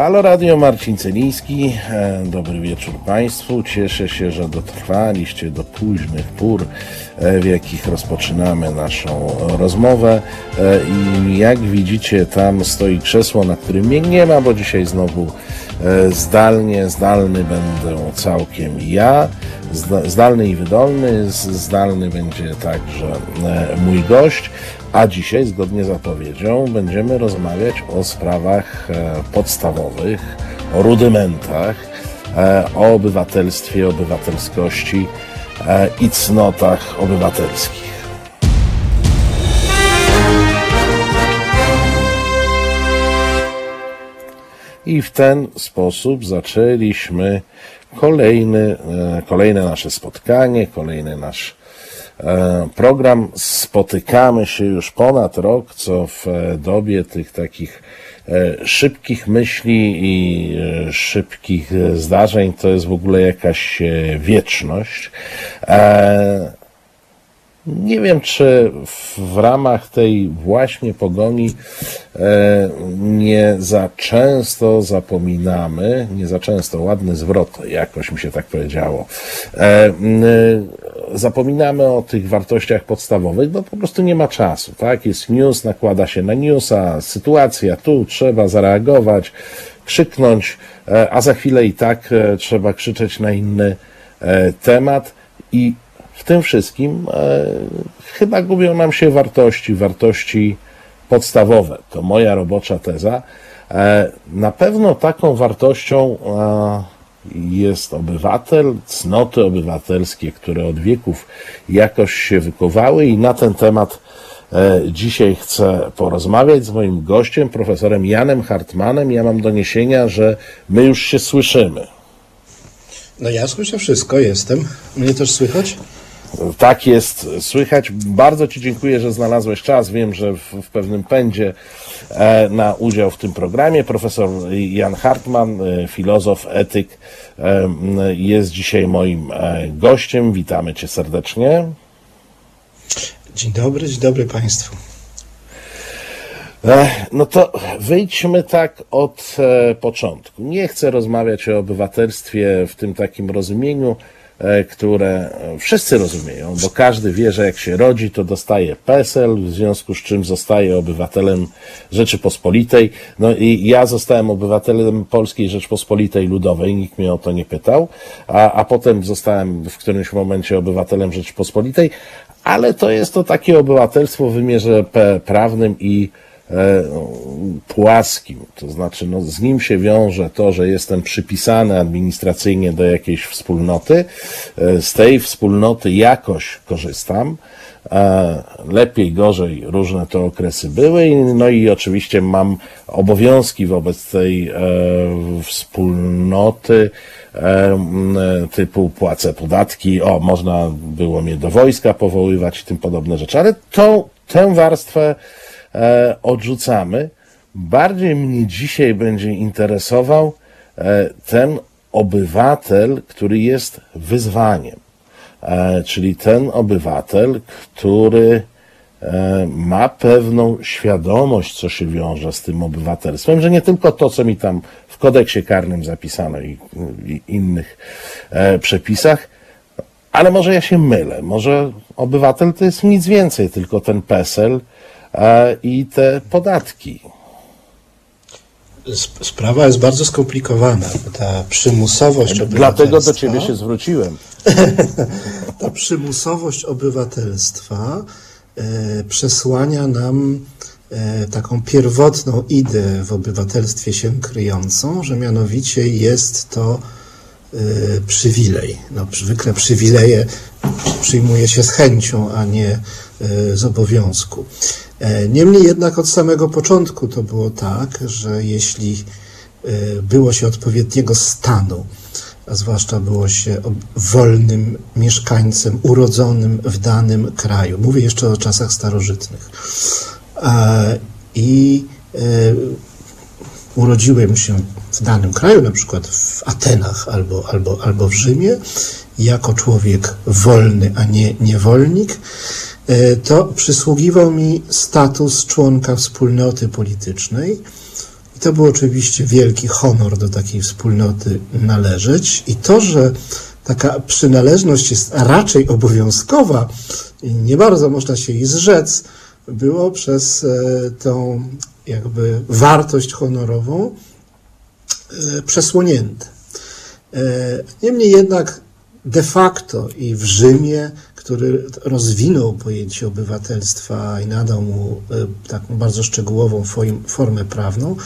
Halo Radio Marcin Celiński, e, dobry wieczór Państwu. Cieszę się, że dotrwaliście do późnych pór, e, w jakich rozpoczynamy naszą rozmowę. E, I jak widzicie, tam stoi krzesło, na którym mnie nie ma, bo dzisiaj znowu zdalnie, zdalny będę całkiem ja, zdalny i wydolny, zdalny będzie także mój gość. A dzisiaj, zgodnie z zapowiedzią, będziemy rozmawiać o sprawach e, podstawowych, o rudymentach, e, o obywatelstwie, obywatelskości e, i cnotach obywatelskich. I w ten sposób zaczęliśmy kolejny, kolejne nasze spotkanie, kolejny nasz program spotykamy się już ponad rok, co w e, dobie tych takich e, szybkich myśli i szybkich zdarzeń to jest w ogóle jakaś wieczność. Nie wiem, czy w ramach tej właśnie pogoni nie za często zapominamy, nie za często, ładny zwrot, jakoś mi się tak powiedziało, zapominamy o tych wartościach podstawowych, bo po prostu nie ma czasu, tak? Jest news, nakłada się na newsa, sytuacja, tu trzeba zareagować, krzyknąć, e, a za chwilę i tak e, trzeba krzyczeć na inny e, temat i w tym wszystkim chyba gubią nam się wartości, wartości podstawowe. To moja robocza teza. Na pewno taką wartością jest obywatel, cnoty obywatelskie, które od wieków jakoś się wykowały i na ten temat e, dzisiaj chcę porozmawiać z moim gościem, profesorem Janem Hartmanem. Ja mam doniesienia, że my już się słyszymy. No ja słyszę wszystko, jestem. Mnie też słychać? Tak jest, słychać. Bardzo Ci dziękuję, że znalazłeś czas. Wiem, że w, w, pewnym pędzie e, na udział w tym programie. Profesor Jan Hartman, e, filozof, etyk, e, jest dzisiaj moim e, gościem. Witamy Cię serdecznie. Dzień dobry, dzień dobry Państwu. E, no to wyjdźmy tak od e, początku. Nie chcę rozmawiać o obywatelstwie w tym takim rozumieniu, które wszyscy rozumieją, bo każdy wie, że jak się rodzi, to dostaje PESEL, w związku z czym zostaje obywatelem Rzeczypospolitej. No i ja zostałem obywatelem Polskiej Rzeczypospolitej Ludowej, nikt mnie o to nie pytał, a, a potem zostałem w którymś momencie obywatelem Rzeczypospolitej, ale to jest to takie obywatelstwo w wymiarze prawnym i E, płaskim, to znaczy no, z nim się wiąże to, że jestem przypisany administracyjnie do jakiejś wspólnoty, e, z tej wspólnoty jakoś korzystam, e, lepiej, gorzej, różne te okresy były, no i oczywiście mam obowiązki wobec tej wspólnoty, typu płacę podatki, o, można było mnie do wojska powoływać i tym podobne rzeczy, ale tą, tę warstwę e, odrzucamy. Bardziej mnie dzisiaj będzie interesował e, ten obywatel, który jest wyzwaniem. E, czyli ten obywatel, który ma pewną świadomość, co się wiąże z tym obywatelstwem, że nie tylko to, co mi tam w kodeksie karnym zapisano i, i innych e, przepisach, ale może ja się mylę. Może obywatel to jest nic więcej, tylko ten PESEL, i te podatki. Sprawa jest bardzo skomplikowana. Ta przymusowość Dlatego do ciebie się zwróciłem. ta przymusowość obywatelstwa e, przesłania nam e, taką pierwotną ideę w obywatelstwie się kryjącą, że mianowicie jest to e, przywilej. No, zwykle przywileje przyjmuje się z chęcią, a nie e, z obowiązku. E, niemniej jednak od samego początku to było tak, że jeśli e, było się odpowiedniego stanu, a zwłaszcza było się wolnym mieszkańcem, urodzonym w danym kraju. Mówię jeszcze o czasach starożytnych. I urodziłem się w danym kraju, na przykład w Atenach albo, albo, albo w Rzymie, jako człowiek wolny, a nie niewolnik, E, to przysługiwał mi status członka wspólnoty politycznej. I to był oczywiście wielki honor do takiej wspólnoty należeć. I to, że taka przynależność jest raczej obowiązkowa nie bardzo można się jej zrzec, było przez e, tą jakby wartość honorową przesłonięte. E, niemniej jednak de facto i w Rzymie, który rozwinął pojęcie obywatelstwa i nadał mu taką bardzo szczegółową formę prawną,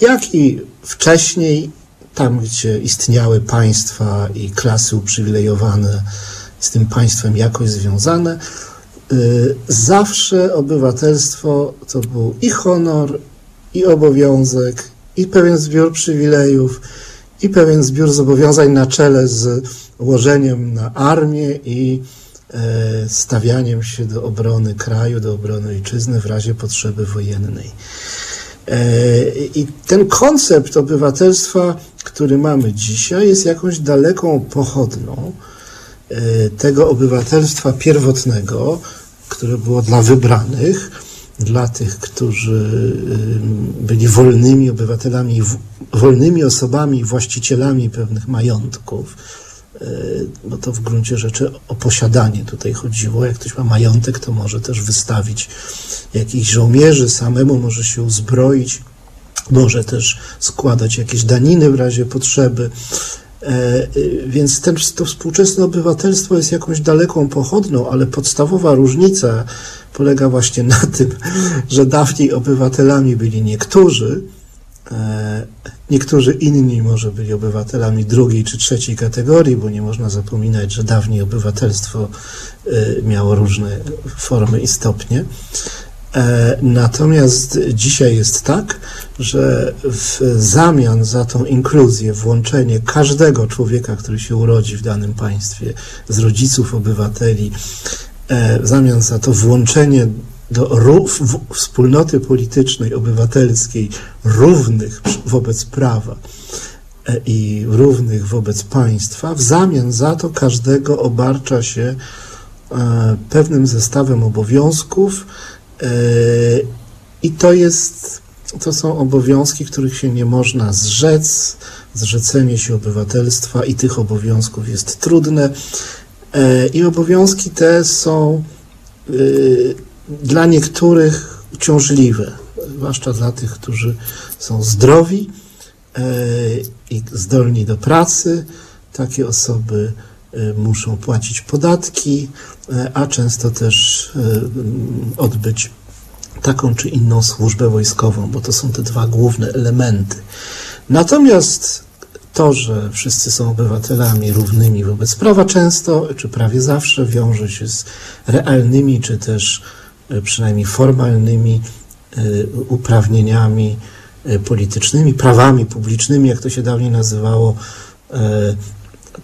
jak i wcześniej, tam gdzie istniały państwa i klasy uprzywilejowane z tym państwem jakoś związane, zawsze obywatelstwo to był i honor, i obowiązek, i pewien zbiór przywilejów, i pewien zbiór zobowiązań na czele z łożeniem na armię i e, stawianiem się do obrony kraju, do obrony ojczyzny w razie potrzeby wojennej. E, I ten koncept obywatelstwa, który mamy dzisiaj, jest jakąś daleką pochodną e, tego obywatelstwa pierwotnego, które było dla wybranych, dla tych, którzy e, byli wolnymi obywatelami, wolnymi osobami, właścicielami pewnych majątków bo to w gruncie rzeczy o posiadanie tutaj chodziło. Jak ktoś ma majątek, to może też wystawić jakichś żołnierzy, samemu może się uzbroić, może też składać jakieś daniny w razie potrzeby. E, e, więc ten, to współczesne obywatelstwo jest jakąś daleką pochodną, ale podstawowa różnica polega właśnie na tym, że dawniej obywatelami byli niektórzy, e, Niektórzy inni może byli obywatelami drugiej czy trzeciej kategorii, bo nie można zapominać, że dawniej obywatelstwo miało różne formy i stopnie. E, natomiast dzisiaj jest tak, że w zamian za tą inkluzję, włączenie każdego człowieka, który się urodzi w danym państwie, z rodziców obywateli, e, w zamian za to włączenie do wspólnoty politycznej, obywatelskiej, równych wobec prawa e, i równych wobec państwa, w zamian za to każdego obarcza się pewnym zestawem obowiązków i to jest, to są obowiązki, których się nie można zrzec. Zrzecenie się obywatelstwa i tych obowiązków jest trudne i obowiązki te są dla niektórych uciążliwe, zwłaszcza dla tych, którzy są zdrowi i zdolni do pracy. Takie osoby muszą płacić podatki, e, a często też odbyć taką czy inną służbę wojskową, bo to są te dwa główne elementy. Natomiast to, że wszyscy są obywatelami równymi wobec prawa, często czy prawie zawsze wiąże się z realnymi czy też przynajmniej formalnymi uprawnieniami politycznymi, prawami publicznymi, jak to się dawniej nazywało,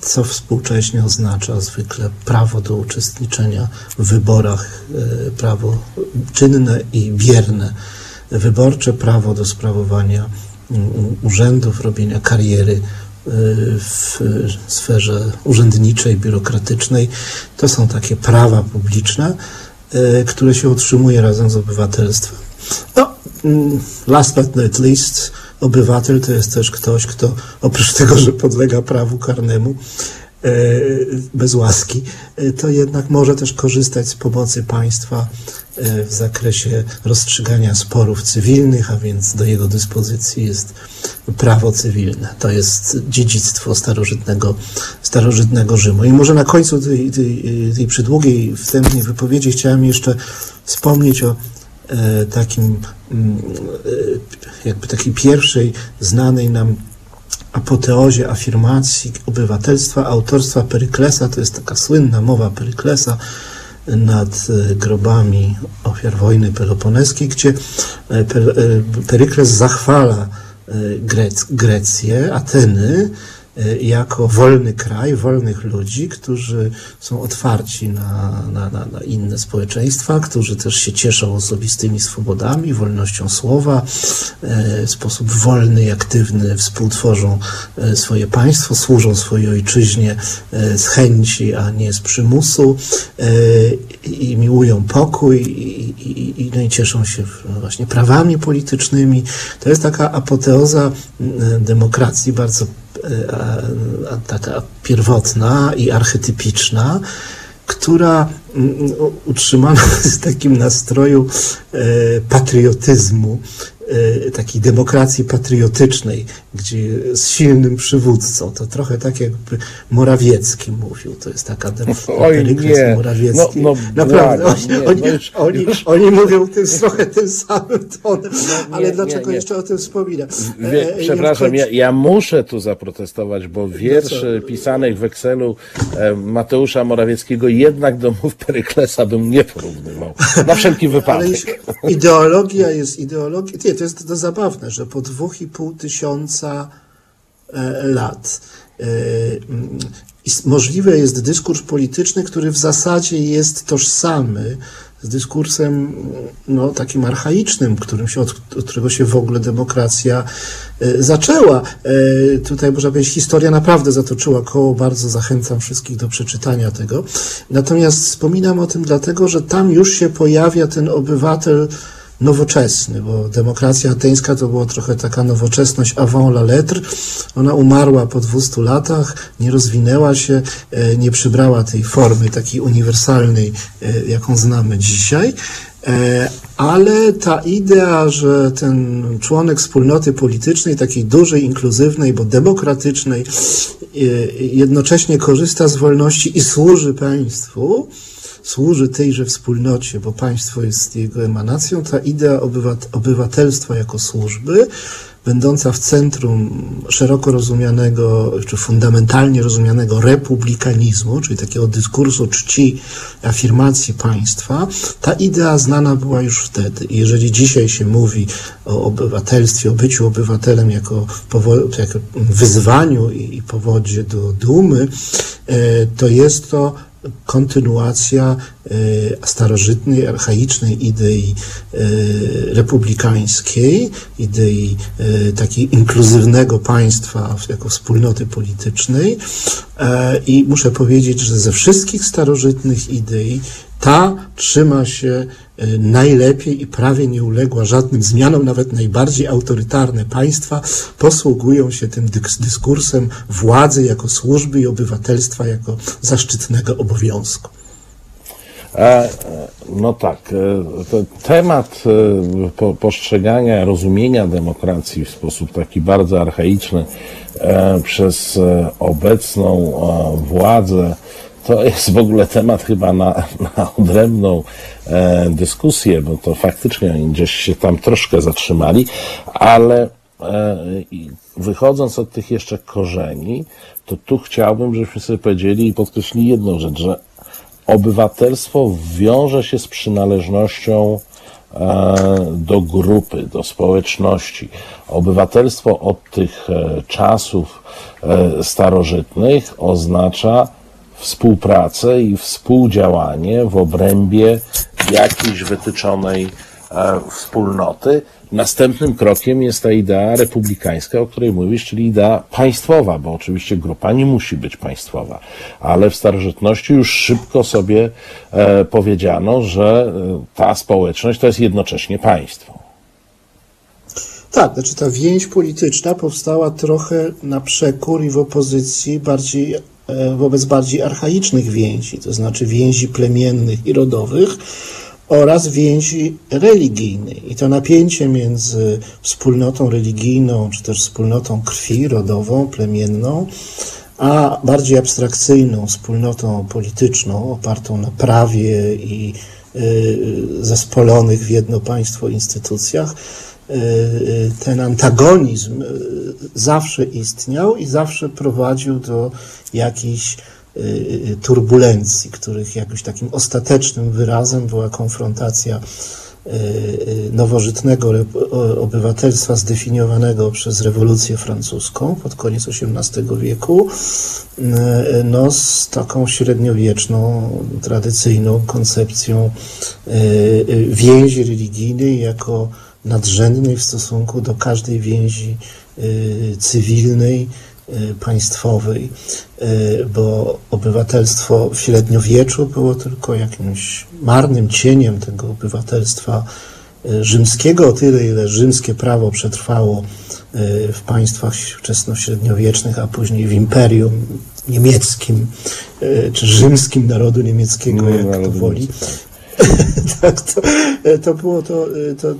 co współcześnie oznacza zwykle prawo do uczestniczenia w wyborach, prawo czynne i bierne, wyborcze prawo do sprawowania urzędów, robienia kariery w sferze urzędniczej, biurokratycznej. To są takie prawa publiczne, E, które się utrzymuje razem z obywatelstwem. No, mm, last but not least, obywatel to jest też ktoś, kto oprócz tego, że podlega prawu karnemu, e, bez łaski, e, to jednak może też korzystać z pomocy państwa w zakresie rozstrzygania sporów cywilnych, a więc do jego dyspozycji jest prawo cywilne. To jest dziedzictwo starożytnego, starożytnego Rzymu. I może na końcu tej, tej, tej przydługiej wstępnej wypowiedzi chciałem jeszcze wspomnieć o e, takim, mm, e, jakby takiej pierwszej znanej nam apoteozie afirmacji obywatelstwa, autorstwa Peryklesa. To jest taka słynna mowa Peryklesa, nad e, grobami ofiar wojny peloponeskiej, gdzie e, e, Perykles zachwala Grec, Grecję, Ateny jako wolny kraj, wolnych ludzi, którzy są otwarci na, na, na, na inne społeczeństwa, którzy też się cieszą osobistymi swobodami, wolnością słowa, w sposób wolny i aktywny współtworzą swoje państwo, służą swojej ojczyźnie z chęci, a nie z przymusu i miłują pokój i, i, i, no i cieszą się właśnie prawami politycznymi. To jest taka apoteoza demokracji bardzo taka pierwotna i archetypiczna, która utrzymana jest w takim nastroju patriotyzmu, takiej demokracji patriotycznej, gdzie z silnym przywódcą. To trochę tak jakby Morawiecki mówił. To jest taka Oj, Morawiecki. No, no, Naprawdę, błagam, oni, nie, oni, no już, oni, już. oni mówią tym, trochę tym samym tonem, No, ale nie, dlaczego nie, jeszcze o tym wspominam? Wie, E, przepraszam, ja, ja muszę tu zaprotestować, bo wierszy co? pisanych w Excelu e, Mateusza Morawieckiego jednak do mów Peryklesa bym nie porównywał. Na wszelki wypadek. ideologia jest ideologią. To jest to zabawne, że po dwóch i pół tysiąca e, lat e, możliwy jest dyskurs polityczny, który w zasadzie jest tożsamy z dyskursem no, takim archaicznym, którym się, od, od którego się w ogóle demokracja e, zaczęła. Tutaj można powiedzieć, historia naprawdę zatoczyła koło, bardzo zachęcam wszystkich do przeczytania tego. Natomiast wspominam o tym dlatego, że tam już się pojawia ten obywatel nowoczesny, bo demokracja ateńska to była trochę taka nowoczesność avant la lettre. Ona umarła po 200 latach, nie rozwinęła się, e, nie przybrała tej formy takiej uniwersalnej, e, jaką znamy dzisiaj. E, Ale ta idea, że ten członek wspólnoty politycznej, takiej dużej, inkluzywnej, bo demokratycznej, jednocześnie korzysta z wolności i służy państwu, służy tejże wspólnocie, bo państwo jest jego emanacją, ta idea obywat- obywatelstwa jako służby, będąca w centrum szeroko rozumianego, czy fundamentalnie rozumianego republikanizmu, czyli takiego dyskursu czci, afirmacji państwa, ta idea znana była już wtedy. I jeżeli dzisiaj się mówi o obywatelstwie, o byciu obywatelem jako, jako wyzwaniu i, i powodzie do dumy, e, to jest to kontynuacja e, starożytnej, archaicznej idei e, republikańskiej, idei e, takiej inkluzywnego państwa jako wspólnoty politycznej. I muszę powiedzieć, że ze wszystkich starożytnych idei ta trzyma się najlepiej i prawie nie uległa żadnym zmianom, nawet najbardziej autorytarne państwa posługują się tym dyskursem władzy jako służby i obywatelstwa jako zaszczytnego obowiązku. E, No tak, e, temat e, po- postrzegania, rozumienia demokracji w sposób taki bardzo archaiczny przez obecną władzę, to jest w ogóle temat chyba na, na odrębną e, dyskusję, bo to faktycznie oni gdzieś się tam troszkę zatrzymali, ale e, wychodząc od tych jeszcze korzeni, to tu chciałbym, żebyśmy sobie powiedzieli i podkreślili jedną rzecz, że obywatelstwo wiąże się z przynależnością e, do grupy, do społeczności. Obywatelstwo od tych e, czasów e, starożytnych oznacza współpracę i współdziałanie w obrębie jakiejś wytyczonej e, wspólnoty. Następnym krokiem jest ta idea republikańska, o której mówisz, czyli idea państwowa, bo oczywiście grupa nie musi być państwowa, ale w starożytności już szybko sobie e, powiedziano, że e, ta społeczność to jest jednocześnie państwo. Tak, znaczy ta więź polityczna powstała trochę na przekór i w opozycji bardziej, wobec bardziej archaicznych więzi, to znaczy więzi plemiennych i rodowych oraz więzi religijnej. I to napięcie między wspólnotą religijną, czy też wspólnotą krwi rodową, plemienną, a bardziej abstrakcyjną wspólnotą polityczną, opartą na prawie i y, zespolonych w jedno państwo instytucjach, ten antagonizm y, zawsze istniał i zawsze prowadził do jakichś y, y, turbulencji, których jakimś takim ostatecznym wyrazem była konfrontacja nowożytnego obywatelstwa zdefiniowanego przez rewolucję francuską pod koniec XVIII wieku, no, z taką średniowieczną, tradycyjną koncepcją więzi religijnej jako nadrzędnej w stosunku do każdej więzi cywilnej, państwowej, y, bo obywatelstwo w średniowieczu było tylko jakimś marnym cieniem tego obywatelstwa y, rzymskiego, o tyle ile rzymskie prawo przetrwało w państwach wczesnośredniowiecznych, a później w imperium niemieckim, czy rzymskim narodu niemieckiego, no, jak to woli. tak, to, to było to, to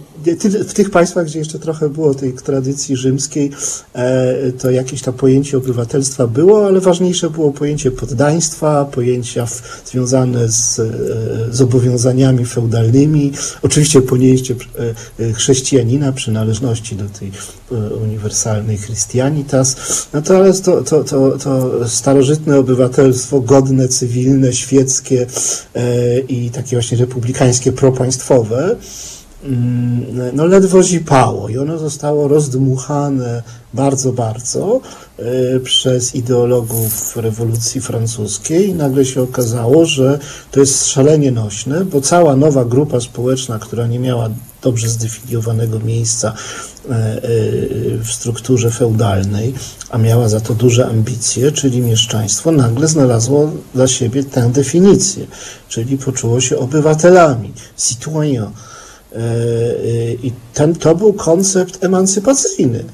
w tych państwach, gdzie jeszcze trochę było tej tradycji rzymskiej, e, to jakieś tam pojęcie obywatelstwa było, ale ważniejsze było pojęcie poddaństwa, pojęcia związane z zobowiązaniami feudalnymi, oczywiście pojęcie e, chrześcijanina, przynależności do tej e, uniwersalnej Christianitas, natomiast to, to, to, to starożytne obywatelstwo, godne, cywilne, świeckie i takie właśnie republikańskie, propaństwowe, mm, no ledwo zipało i ono zostało rozdmuchane bardzo, bardzo e, przez ideologów rewolucji francuskiej. I nagle się okazało, że to jest szalenie nośne, bo cała nowa grupa społeczna, która nie miała dobrze zdefiniowanego miejsca e, e, w strukturze feudalnej, a miała za to duże ambicje, czyli mieszczaństwo, nagle znalazło dla siebie tę definicję, czyli poczuło się obywatelami, citoyen. I ten, to był koncept emancypacyjny.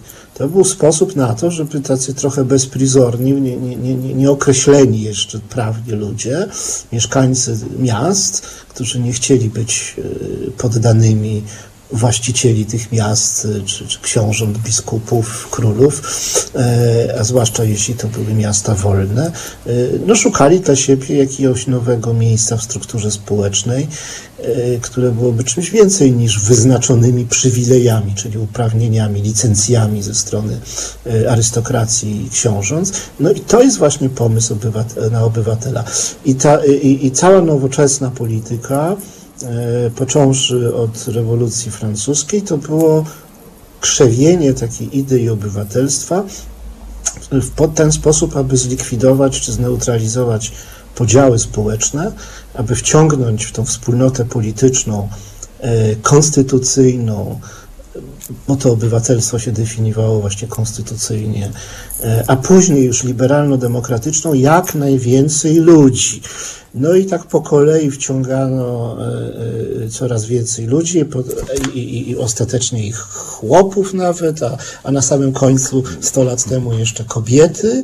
To był sposób na to, żeby tacy trochę bezprizorni, nie, nie, nie, nieokreśleni jeszcze prawnie ludzie, mieszkańcy miast, którzy nie chcieli być e, poddanymi właścicieli tych miast, e, czy, czy książąt, biskupów, królów, e, a zwłaszcza jeśli to były miasta wolne, no szukali dla siebie jakiegoś nowego miejsca w strukturze społecznej E, które byłoby czymś więcej niż wyznaczonymi przywilejami, czyli uprawnieniami, licencjami ze strony e, arystokracji i książąt. No i to jest właśnie pomysł na obywatela. I, ta, i, i cała nowoczesna polityka, e, począwszy od rewolucji francuskiej, to było krzewienie takiej idei obywatelstwa w ten sposób, aby zlikwidować czy zneutralizować podziały społeczne, aby wciągnąć w tą wspólnotę polityczną, e, konstytucyjną, bo to obywatelstwo się definiowało właśnie konstytucyjnie, e, a później już liberalno-demokratyczną, jak najwięcej ludzi. No i tak po kolei wciągano e, e, coraz więcej ludzi i, i, i ostatecznie ich chłopów nawet, a, a na samym końcu 100 lat temu jeszcze kobiety.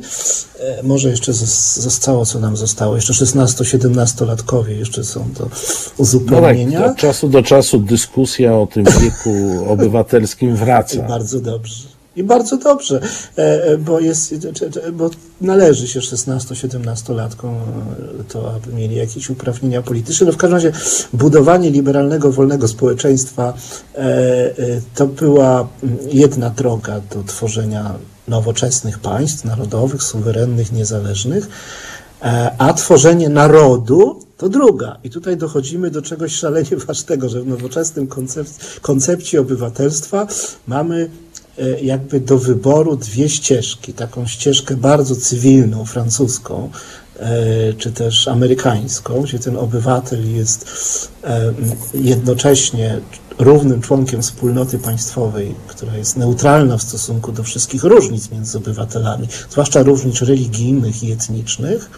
E, może jeszcze zostało, co nam zostało, jeszcze 16-17-latkowie jeszcze są do uzupełnienia. No tak, od czasu do czasu dyskusja o tym wieku obywatelskim wraca. I bardzo dobrze. I bardzo dobrze, e, e, bo, jest, bo należy się 16-17-latkom e, to, aby mieli jakieś uprawnienia polityczne. No w każdym razie budowanie liberalnego, wolnego społeczeństwa to była jedna droga do tworzenia nowoczesnych państw narodowych, suwerennych, niezależnych, a tworzenie narodu to druga. I tutaj dochodzimy do czegoś szalenie ważnego, że w nowoczesnym koncepcji obywatelstwa mamy E, jakby do wyboru dwie ścieżki. Taką ścieżkę bardzo cywilną, francuską, e, czy też amerykańską, gdzie ten obywatel jest e, jednocześnie równym członkiem wspólnoty państwowej, która jest neutralna w stosunku do wszystkich różnic między obywatelami, zwłaszcza różnic religijnych i etnicznych,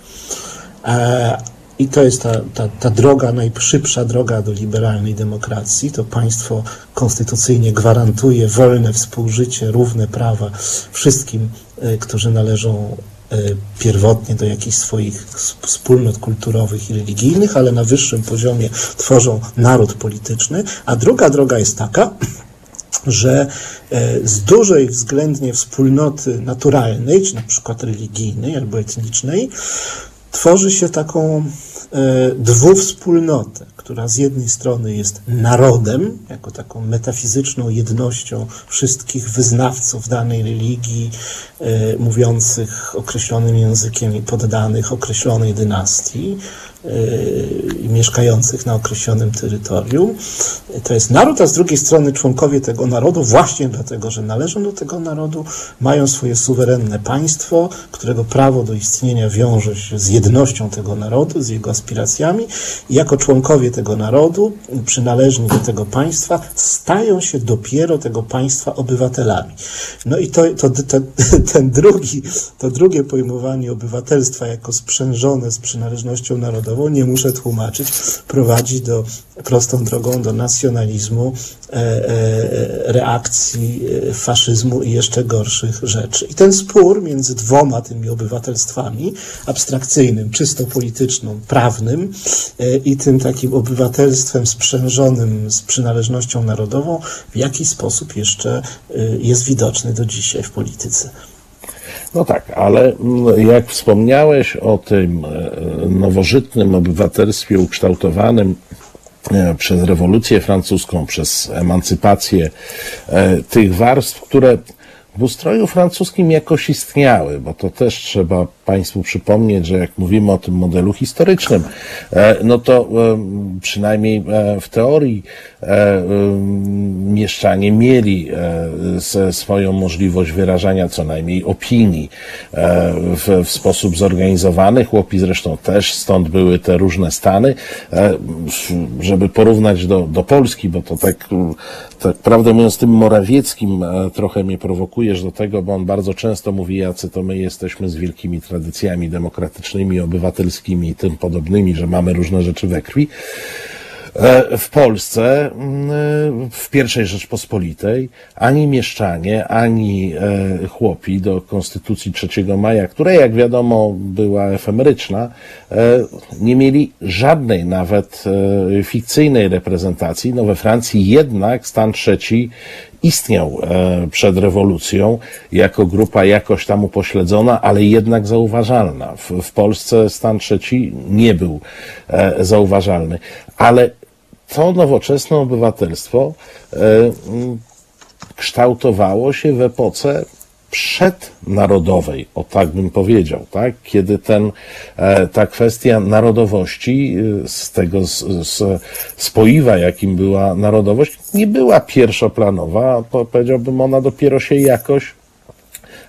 i to jest ta, ta, ta droga, najszybsza droga do liberalnej demokracji. To państwo konstytucyjnie gwarantuje wolne współżycie, równe prawa wszystkim, e, którzy należą e, pierwotnie do jakichś swoich wspólnot kulturowych i religijnych, ale na wyższym poziomie tworzą naród polityczny. A druga droga jest taka, że e, z dużej względnie wspólnoty naturalnej, czy na przykład religijnej albo etnicznej, tworzy się taką dwuwspólnotę, która z jednej strony jest narodem, jako taką metafizyczną jednością wszystkich wyznawców danej religii, e, mówiących określonym językiem i poddanych określonej dynastii, mieszkających na określonym terytorium. To jest naród, a z drugiej strony członkowie tego narodu, właśnie dlatego, że należą do tego narodu, mają swoje suwerenne państwo, którego prawo do istnienia wiąże się z jednością tego narodu, z jego aspiracjami i jako członkowie tego narodu, przynależni do tego państwa, stają się dopiero tego państwa obywatelami. No i to, to, to ten drugi, to drugie pojmowanie obywatelstwa jako sprzężone z przynależnością narodową, nie muszę tłumaczyć, prowadzi do prostą drogą do nacjonalizmu, e, e, reakcji e, faszyzmu i jeszcze gorszych rzeczy. I ten spór między dwoma tymi obywatelstwami, abstrakcyjnym, czysto politycznym, prawnym i tym takim obywatelstwem sprzężonym z przynależnością narodową, w jaki sposób jeszcze jest widoczny do dzisiaj w polityce. No tak, ale mm, jak wspomniałeś o tym nowożytnym obywatelstwie ukształtowanym E, przez rewolucję francuską, przez emancypację e, tych warstw, które w ustroju francuskim jakoś istniały, bo to też trzeba Państwu przypomnieć, że jak mówimy o tym modelu historycznym, e, no to e, przynajmniej e, w teorii mieszczanie mieli swoją możliwość wyrażania co najmniej opinii w, w sposób zorganizowany. Chłopi zresztą też, stąd były te różne stany. Żeby porównać do, do Polski, bo to tak, tak prawdę mówiąc, tym Morawieckim trochę mnie prowokujesz do tego, bo on bardzo często mówi, jacy to my jesteśmy z wielkimi tradycjami tradycjami demokratycznymi, obywatelskimi i tym podobnymi, że mamy różne rzeczy we krwi. E, w Polsce, mm, w pierwszej Rzeczpospolitej, ani mieszczanie, ani e, chłopi do Konstytucji 3 maja, która jak wiadomo była efemeryczna, e, nie mieli żadnej nawet fikcyjnej reprezentacji. No we Francji jednak stan trzeci istniał przed rewolucją jako grupa jakoś tam upośledzona, ale jednak zauważalna. W, w Polsce stan trzeci nie był zauważalny. Ale to nowoczesne obywatelstwo e, kształtowało się w epoce przednarodowej, o tak bym powiedział, tak? kiedy ten, e, ta kwestia narodowości, e, z tego z, spoiwa, jakim była narodowość, nie była pierwszoplanowa, powiedziałbym, ona dopiero się jakoś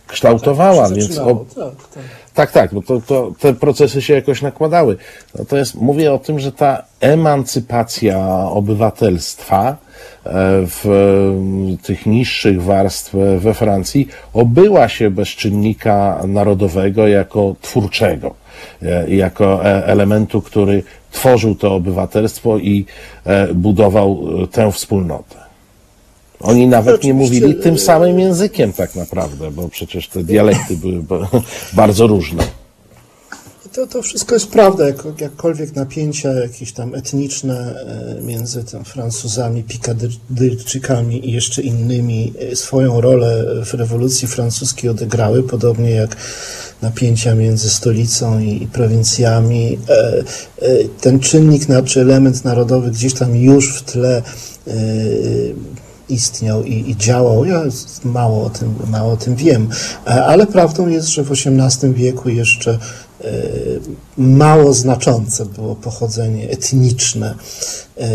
kształtowała, więc... O, tak, tak. Tak, tak, bo to, to, te procesy się jakoś nakładały. Natomiast mówię o tym, że ta emancypacja obywatelstwa e, w tych niższych warstw we Francji obyła się bez czynnika narodowego jako twórczego, e, jako e, elementu, który tworzył to obywatelstwo i budował tę wspólnotę. Oni nawet nie mówili tym samym językiem tak naprawdę, bo przecież te dialekty były bardzo różne. To, to wszystko jest prawda, jak, jakkolwiek napięcia jakieś tam etniczne e, między tam Francuzami, Pikadyrczykami i jeszcze innymi e, swoją rolę w rewolucji francuskiej odegrały, podobnie jak napięcia między stolicą i, i prowincjami. E, ten czynnik, czy element narodowy gdzieś tam już w tle istniał i, i, działał. Ja mało o, tym, mało o tym wiem, e, ale prawdą jest, że w XVIII wieku jeszcze mało znaczące było pochodzenie etniczne e,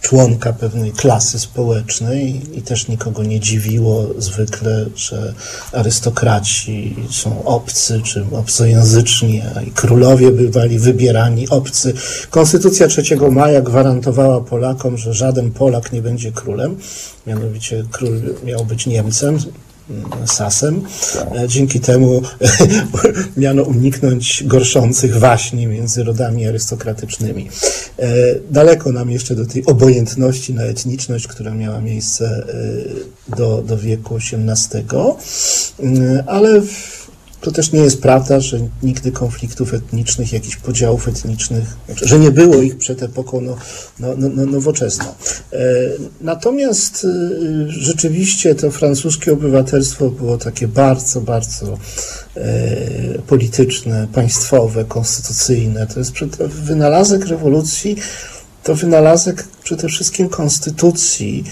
członka pewnej klasy społecznej i też nikogo nie dziwiło zwykle, że arystokraci są obcy czy obcojęzyczni, a i królowie bywali wybierani obcy. Konstytucja 3 maja gwarantowała Polakom, że żaden Polak nie będzie królem, mianowicie król miał być Niemcem, Sasem. Tak. Dzięki temu miano uniknąć gorszących waśni między rodami arystokratycznymi. E, daleko nam jeszcze do tej obojętności na etniczność, która miała miejsce e, do, do wieku XVIII, ale w to też nie jest prawda, że nigdy konfliktów etnicznych, jakichś podziałów etnicznych, że nie było ich przed epoką no, no, no, no nowoczesną. E, natomiast e, rzeczywiście to francuskie obywatelstwo było takie bardzo, bardzo e, polityczne, państwowe, konstytucyjne. To jest wynalazek rewolucji, to wynalazek tym wszystkim konstytucji,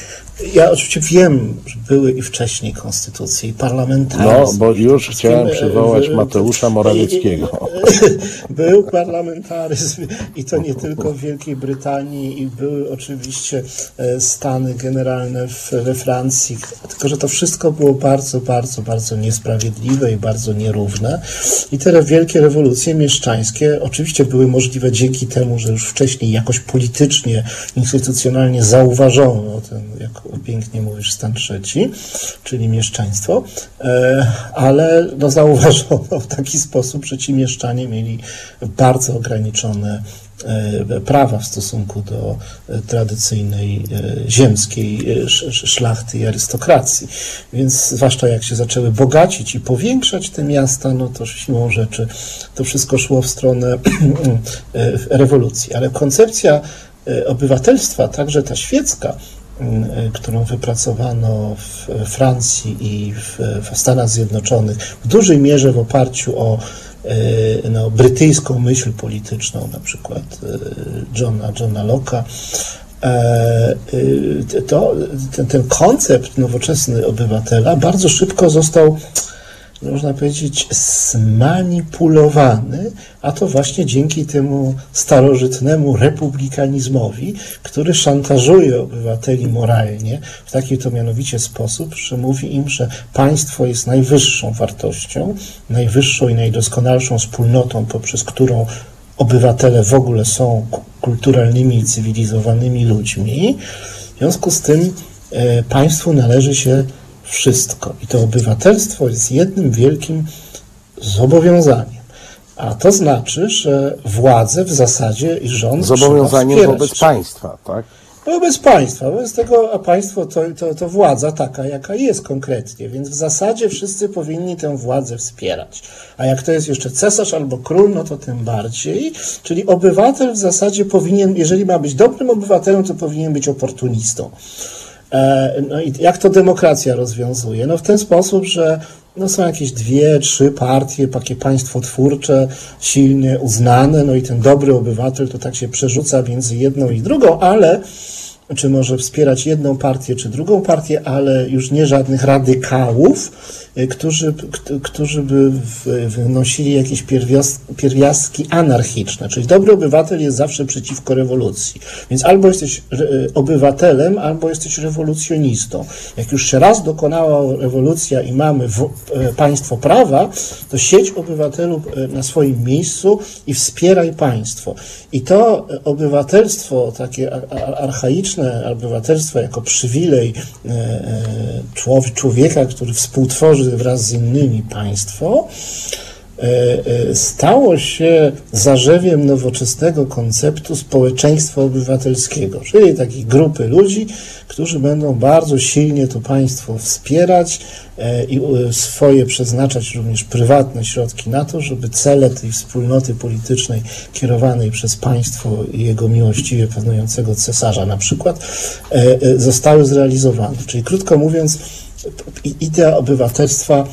ja oczywiście wiem, że były i wcześniej konstytucje i parlamentaryzm. No, bo już chciałem przywołać Mateusza Morawieckiego. Był parlamentaryzm i to nie tylko w Wielkiej Brytanii i były oczywiście e, Stany generalne w, we Francji, tylko że to wszystko było bardzo, bardzo, bardzo niesprawiedliwe i bardzo nierówne. I te wielkie rewolucje mieszczańskie oczywiście były możliwe dzięki temu, że już wcześniej jakoś politycznie, instytucjonalnie zauważono ten, jak pięknie mówisz, stan trzeci, czyli mieszczaństwo, e, ale no, zauważono w taki sposób, że ci mieszczanie mieli bardzo ograniczone e, prawa w stosunku do e, tradycyjnej ziemskiej szlachty i arystokracji. Więc zwłaszcza jak się zaczęły bogacić i powiększać te miasta, no to siłą rzeczy to wszystko szło w stronę rewolucji. Ale koncepcja obywatelstwa, także ta świecka, którą wypracowano w Francji i w, w Stanach Zjednoczonych, w dużej mierze w oparciu o y, no, brytyjską myśl polityczną, na przykład y, Johna, Johna Locke'a, e, to, ten, ten koncept nowoczesny obywatela bardzo szybko został można powiedzieć, zmanipulowany, a to właśnie dzięki temu starożytnemu republikanizmowi, który szantażuje obywateli moralnie w taki to mianowicie sposób, że mówi im, że państwo jest najwyższą wartością, najwyższą i najdoskonalszą wspólnotą, poprzez którą obywatele w ogóle są kulturalnymi i cywilizowanymi ludźmi. W związku z tym e, państwu należy się wszystko. I to obywatelstwo jest jednym wielkim zobowiązaniem. A to znaczy, że władze w zasadzie i rząd. Zobowiązaniem wobec państwa, tak? Wobec państwa. Wobec tego, a państwo to, to, to władza taka, jaka jest konkretnie. Więc w zasadzie wszyscy powinni tę władzę wspierać. A jak to jest jeszcze cesarz albo król, no to tym bardziej. Czyli obywatel w zasadzie powinien, jeżeli ma być dobrym obywatelem, to powinien być oportunistą. E, no i jak to demokracja rozwiązuje? No w ten sposób, że no są jakieś dwie, trzy partie, takie państwotwórcze, silnie uznane, no i ten dobry obywatel to tak się przerzuca między jedną i drugą, ale czy może wspierać jedną partię, czy drugą partię, ale już nie żadnych radykałów, e, którzy, którzy by wnosili jakieś pierwiastki anarchiczne. Czyli dobry obywatel jest zawsze przeciwko rewolucji. Więc albo jesteś e, obywatelem, albo jesteś rewolucjonistą. Jak już się raz dokonała rewolucja i mamy e, państwo prawa, to siedź obywatelu na swoim miejscu i wspieraj państwo. I to obywatelstwo takie archaiczne, obywatelstwo jako przywilej e, e, człowieka, który współtworzy wraz z innymi państwo, stało się zarzewiem nowoczesnego konceptu społeczeństwa obywatelskiego, czyli takiej grupy ludzi, którzy będą bardzo silnie to państwo wspierać e, i e, swoje przeznaczać również prywatne środki na to, żeby cele tej wspólnoty politycznej kierowanej przez państwo i jego miłościwie panującego cesarza na przykład e, zostały zrealizowane. Czyli krótko mówiąc, idea obywatelstwa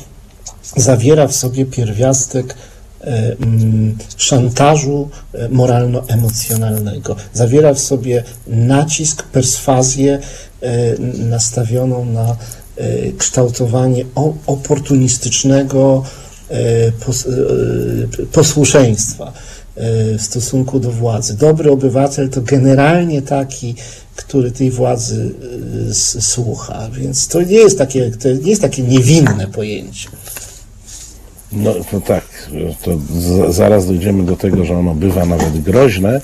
zawiera w sobie pierwiastek mm, szantażu moralno-emocjonalnego. Zawiera w sobie nacisk, perswazję E, nastawioną na e, kształtowanie oportunistycznego e, posłuszeństwa w stosunku do władzy. Dobry obywatel to generalnie taki, który tej władzy słucha, więc to nie jest takie, to nie jest takie niewinne pojęcie. No, no tak, to zaraz dojdziemy do tego, że ono bywa nawet groźne,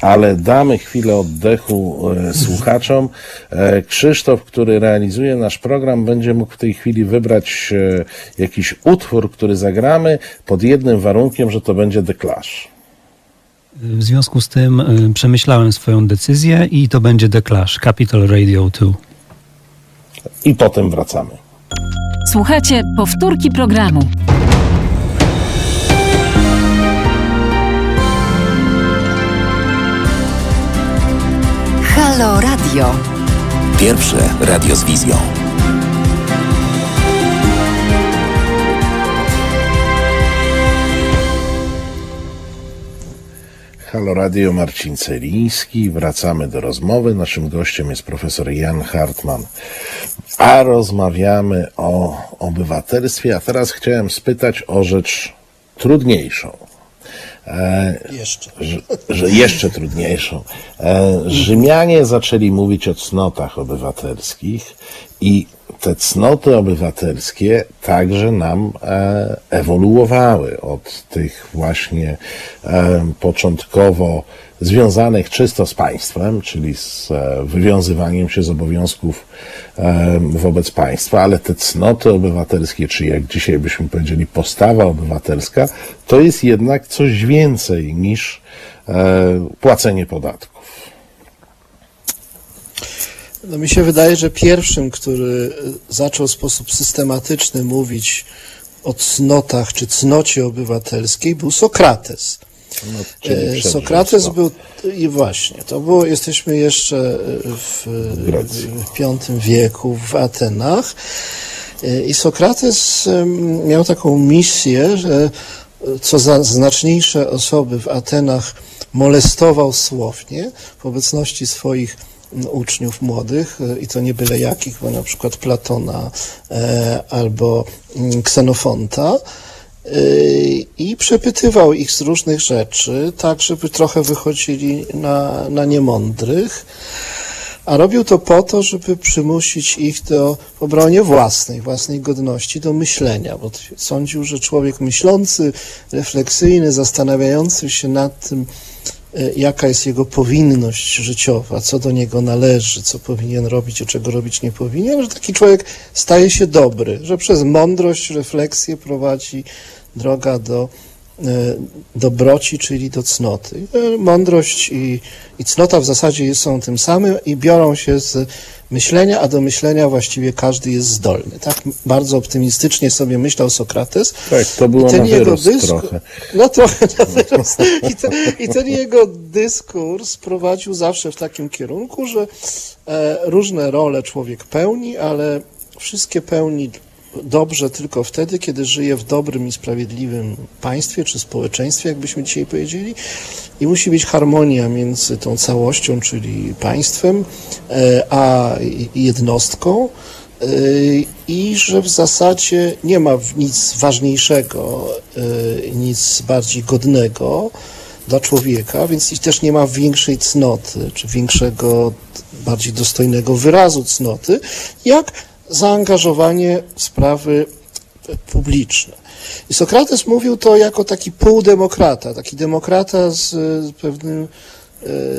ale damy chwilę oddechu e, słuchaczom. E, Krzysztof, który realizuje nasz program, będzie mógł w tej chwili wybrać e, jakiś utwór, który zagramy, pod jednym warunkiem, że to będzie The Clash. W związku z tym e, przemyślałem swoją decyzję i to będzie The Clash, Capital Radio 2. I potem wracamy. Słuchajcie powtórki programu. Halo Radio. Pierwsze radio z wizją. Halo Radio, Marcin Celiński. Wracamy do rozmowy. Naszym gościem jest profesor Jan Hartman. A rozmawiamy o obywatelstwie. A teraz chciałem spytać o rzecz trudniejszą. E, Jeszcze. że, że jeszcze trudniejszą. E, Rzymianie zaczęli mówić o cnotach obywatelskich i te cnoty obywatelskie także nam e, ewoluowały od tych właśnie e, początkowo związanych czysto z państwem, czyli z e, wywiązywaniem się z obowiązków wobec państwa, ale te cnoty obywatelskie, czy jak dzisiaj byśmy powiedzieli postawa obywatelska, to jest jednak coś więcej niż płacenie podatków. No mi się wydaje, że pierwszym, który e, zaczął w sposób systematyczny mówić o cnotach czy cnocie obywatelskiej był Sokrates. No, E. Sokrates był, i właśnie, to było, jesteśmy jeszcze e, w, w V wieku w Atenach i Sokrates miał taką misję, że co za znaczniejsze osoby w Atenach molestował słownie w obecności swoich uczniów młodych e, i to nie byle jakich, bo na przykład Platona e, albo mm, Ksenofonta Yy, i przepytywał ich z różnych rzeczy, tak żeby trochę wychodzili na, na niemądrych, a robił to po to, żeby przymusić ich do obronie własnej, własnej godności, do myślenia, bo sądził, że człowiek myślący, refleksyjny, zastanawiający się nad tym, jaka jest jego powinność życiowa, co do niego należy, co powinien robić, a czego robić nie powinien, że taki człowiek staje się dobry, że przez mądrość, refleksję prowadzi droga do e, dobroci, czyli do cnoty. E, Mądrość i, i cnota w zasadzie są tym samym i biorą się z myślenia, a do myślenia właściwie każdy jest zdolny. Tak bardzo optymistycznie sobie myślał Sokrates. Tak, to było I ten na jego dysk- trochę. No trochę na wyrost. I ten, I ten jego dyskurs prowadził zawsze w takim kierunku, że e, różne role człowiek pełni, ale wszystkie pełni dobrze tylko wtedy, kiedy żyje w dobrym i sprawiedliwym państwie czy społeczeństwie, jakbyśmy dzisiaj powiedzieli. I musi być harmonia między tą całością, czyli państwem, e, a jednostką. E, I że w zasadzie nie ma nic ważniejszego, e, nic bardziej godnego dla człowieka, więc też nie ma większej cnoty, czy większego, bardziej dostojnego wyrazu cnoty, jak zaangażowanie w sprawy publiczne. I Sokrates mówił to jako taki półdemokrata, taki demokrata z pewnym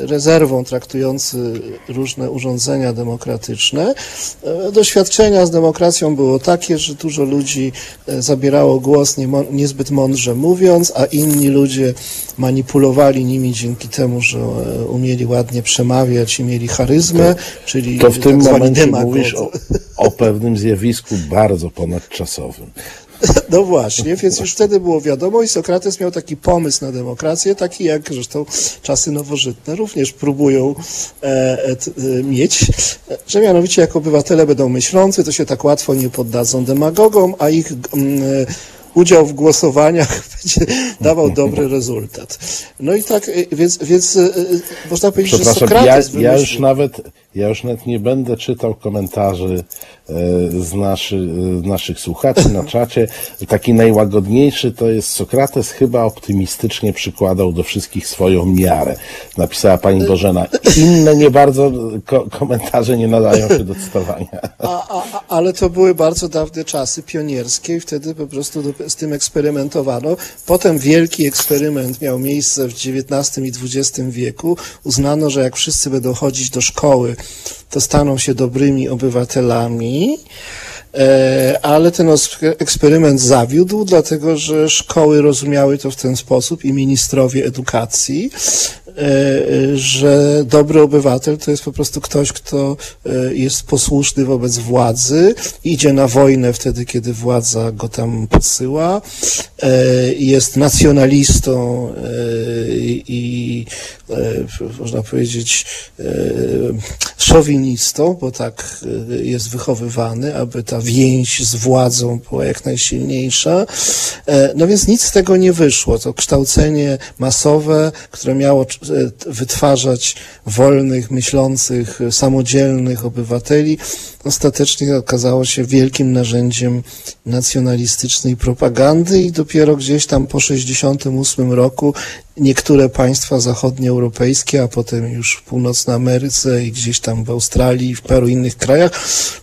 rezerwą traktujący różne urządzenia demokratyczne. E, Doświadczenia z demokracją było takie, że dużo ludzi e, zabierało głos niezbyt mądrze mówiąc, a inni ludzie manipulowali nimi dzięki temu, że e, umieli ładnie przemawiać i mieli charyzmę, czyli To w tym tak momencie mówisz o, o pewnym zjawisku bardzo ponadczasowym. No właśnie, więc już wtedy było wiadomo i Sokrates miał taki pomysł na demokrację, taki jak zresztą czasy nowożytne również próbują e, e, e, mieć, że mianowicie jak obywatele będą myślący, to się tak łatwo nie poddadzą demagogom, a ich mm, udział w głosowaniach będzie dawał dobry rezultat. No i tak, e, więc, więc można powiedzieć, że Sokrates ja, ja, już nawet, ja już nawet nie będę czytał komentarzy e, z, naszy, z naszych słuchaczy na czacie. Taki najłagodniejszy to jest Sokrates chyba optymistycznie przykładał do wszystkich swoją miarę. Napisała pani Bożena. Inne nie bardzo ko- komentarze nie nadają się do cytowania. A, a, ale to były bardzo dawne czasy pionierskie i wtedy po prostu do, z tym eksperymentowano. Potem wielki eksperyment miał miejsce w XIX i XX wieku. Uznano, że jak wszyscy będą chodzić do szkoły, to staną się dobrymi obywatelami. E, ale ten eksperyment zawiódł, dlatego że szkoły rozumiały to w ten sposób i ministrowie edukacji, że dobry obywatel to jest po prostu ktoś, kto e, jest posłuszny wobec władzy, idzie na wojnę wtedy, kiedy władza go tam posyła, jest nacjonalistą i można powiedzieć szowinistą, bo tak jest wychowywany, aby ta więź z władzą była jak najsilniejsza. No więc nic z tego nie wyszło. To kształcenie masowe, które miało wytwarzać wolnych, myślących, samodzielnych obywateli, ostatecznie okazało się wielkim narzędziem nacjonalistycznej propagandy i dopiero gdzieś tam po 68 roku niektóre państwa zachodnioeuropejskie, a potem już w północnej Ameryce i gdzieś tam w Australii i w paru innych krajach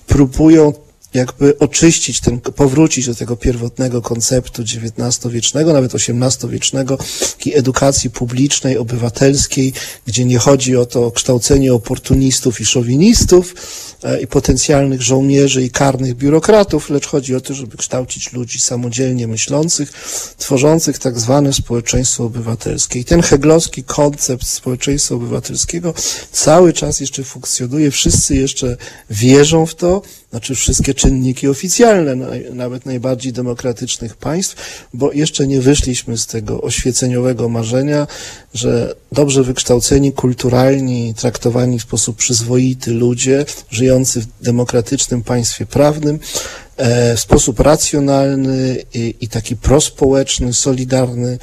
próbują jakby oczyścić ten, powrócić do tego pierwotnego konceptu XIX-wiecznego, nawet XVIII-wiecznego, takiej edukacji publicznej, obywatelskiej, gdzie nie chodzi o to kształcenie oportunistów i szowinistów e, i potencjalnych żołnierzy i karnych biurokratów, lecz chodzi o to, żeby kształcić ludzi samodzielnie myślących, tworzących tak zwane społeczeństwo obywatelskie. I ten heglowski koncept społeczeństwa obywatelskiego cały czas jeszcze funkcjonuje, wszyscy jeszcze wierzą w to, znaczy wszystkie czynniki oficjalne, nawet najbardziej demokratycznych państw, bo jeszcze nie wyszliśmy z tego oświeceniowego marzenia, że dobrze wykształceni, kulturalni, traktowani w sposób przyzwoity ludzie, żyjący w demokratycznym państwie prawnym, e, w sposób racjonalny i, taki prospołeczny, solidarny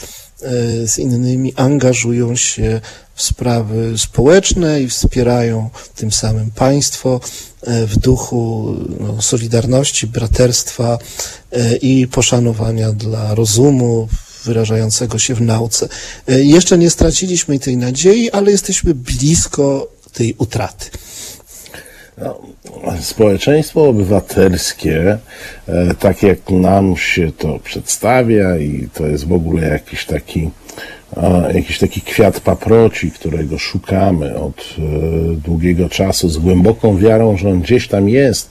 z innymi angażują się w sprawy społeczne i wspierają tym samym państwo e, w duchu no, solidarności, braterstwa e, i poszanowania dla rozumu wyrażającego się w nauce. E, jeszcze nie straciliśmy tej nadziei, ale jesteśmy blisko tej utraty. No, społeczeństwo obywatelskie, tak jak nam się to przedstawia, i to jest w ogóle jakiś taki jakiś taki kwiat paproci, którego szukamy od e, długiego czasu z głęboką wiarą, że on gdzieś tam jest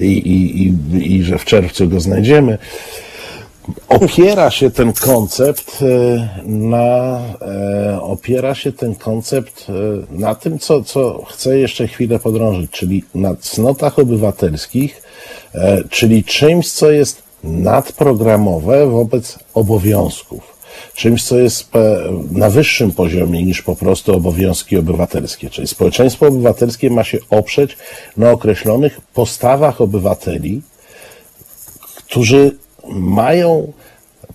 i, i, i, i że w czerwcu go znajdziemy. Opiera się ten koncept e, na, e, opiera się ten koncept na tym, co, co chcę jeszcze chwilę podrążyć, czyli na cnotach obywatelskich, czyli czymś, co jest nadprogramowe wobec obowiązków czymś, co jest na wyższym poziomie niż po prostu obowiązki obywatelskie. Czyli społeczeństwo obywatelskie ma się oprzeć na określonych postawach obywateli, którzy mają,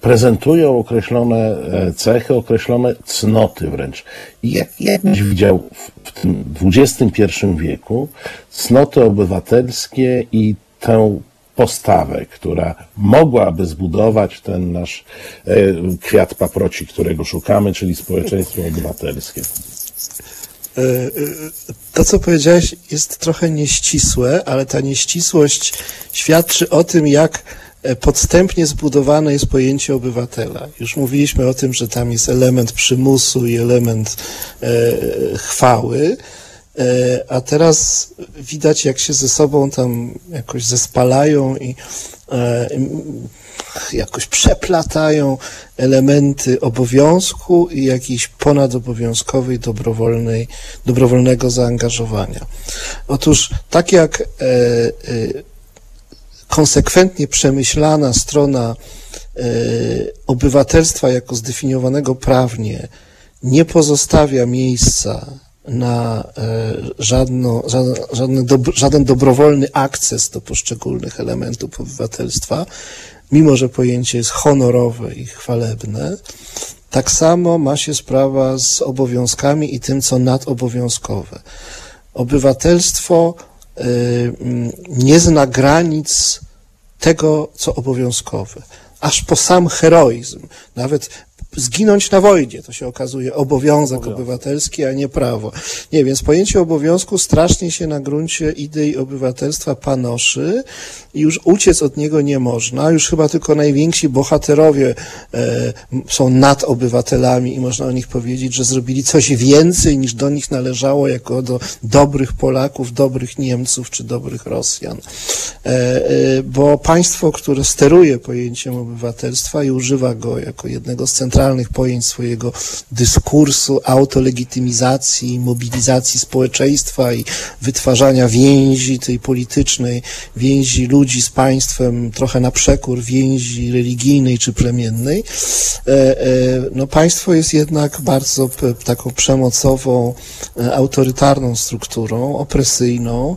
prezentują określone e, cechy, określone cnoty wręcz. Jak, jak byś widział w tym XXI wieku cnoty obywatelskie i tę postawę, która mogłaby zbudować ten nasz e, kwiat paproci, którego szukamy, czyli społeczeństwo obywatelskie. E, to, co powiedziałeś, jest trochę nieścisłe, ale ta nieścisłość świadczy o tym, jak podstępnie zbudowane jest pojęcie obywatela. Już mówiliśmy o tym, że tam jest element przymusu i element e, chwały. E, a teraz widać, jak się ze sobą tam jakoś zespalają i e, jakoś przeplatają elementy obowiązku i jakiejś ponadobowiązkowej, dobrowolnej, dobrowolnego zaangażowania. Otóż tak jak e, konsekwentnie przemyślana strona obywatelstwa jako zdefiniowanego prawnie nie pozostawia miejsca na e, żadno, żaden, żaden, dobrowolny akces do poszczególnych elementów obywatelstwa, mimo że pojęcie jest honorowe i chwalebne, tak samo ma się sprawa z obowiązkami i tym, co nadobowiązkowe. Obywatelstwo nie zna granic tego, co obowiązkowe aż po sam heroizm. Nawet zginąć na wojnie, to się okazuje obowiązek Obowiązek. obywatelski, a nie prawo. Nie, więc pojęcie obowiązku strasznie się na gruncie idei obywatelstwa panoszy i już uciec od niego nie można. Już chyba tylko najwięksi bohaterowie e, są nad obywatelami i można o nich powiedzieć, że zrobili coś więcej niż do nich należało jako do dobrych Polaków, dobrych Niemców czy dobrych Rosjan. E, e, bo państwo, które steruje pojęciem obywatelstwa i używa go jako jednego z centralnych pojęć swojego dyskursu, autolegitymizacji, mobilizacji społeczeństwa i wytwarzania więzi tej politycznej, więzi ludzi z państwem, trochę na przekór więzi religijnej czy plemiennej. E, e, no państwo jest jednak bardzo taką przemocową, e, autorytarną strukturą, opresyjną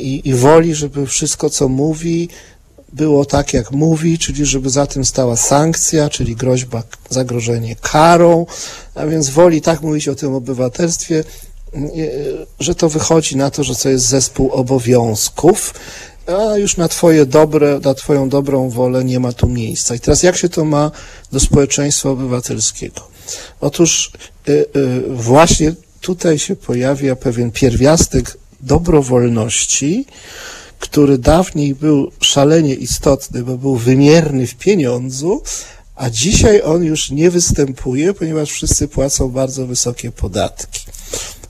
i, i woli, żeby wszystko, co mówi, było tak, jak mówi, czyli żeby za tym stała sankcja, czyli groźba, zagrożenie karą, a więc woli tak mówić o tym obywatelstwie, e, że to wychodzi na to, że to jest zespół obowiązków, a już na twoje dobre, na twoją dobrą wolę nie ma tu miejsca. I teraz jak się to ma do społeczeństwa obywatelskiego? Otóż y, y, właśnie tutaj się pojawia pewien pierwiastek dobrowolności, który dawniej był szalenie istotny, bo był wymierny w pieniądzu, a dzisiaj on już nie występuje, ponieważ wszyscy płacą bardzo wysokie podatki.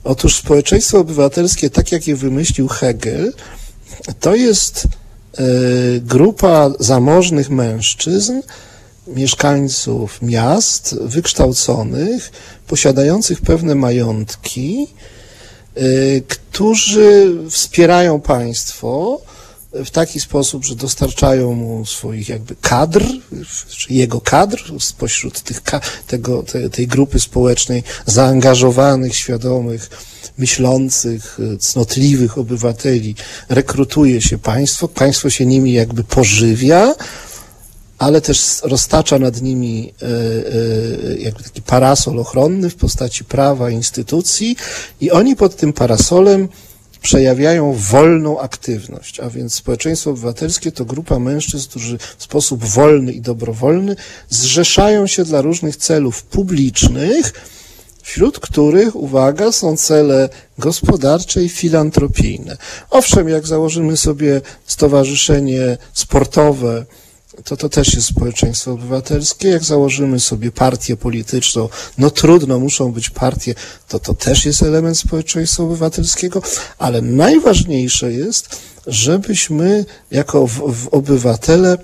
Otóż społeczeństwo obywatelskie, tak jak je wymyślił Hegel, to jest e, grupa zamożnych mężczyzn, mieszkańców miast, wykształconych, posiadających pewne majątki, którzy wspierają państwo w taki sposób, że dostarczają mu swoich jakby kadr, czy jego kadr spośród tych, tego, te, tej grupy społecznej zaangażowanych, świadomych, myślących, cnotliwych obywateli. Rekrutuje się państwo, państwo się nimi jakby pożywia, ale też roztacza nad nimi e, e, jakby taki parasol ochronny w postaci prawa, instytucji i oni pod tym parasolem przejawiają wolną aktywność, a więc społeczeństwo obywatelskie to grupa mężczyzn, którzy w sposób wolny i dobrowolny zrzeszają się dla różnych celów publicznych, wśród których, uwaga, są cele gospodarcze i filantropijne. Owszem, jak założymy sobie stowarzyszenie sportowe, to to też jest społeczeństwo obywatelskie. Jak założymy sobie partię polityczną, no trudno, muszą być partie, to to też jest element społeczeństwa obywatelskiego, ale najważniejsze jest, żebyśmy jako w, w obywatele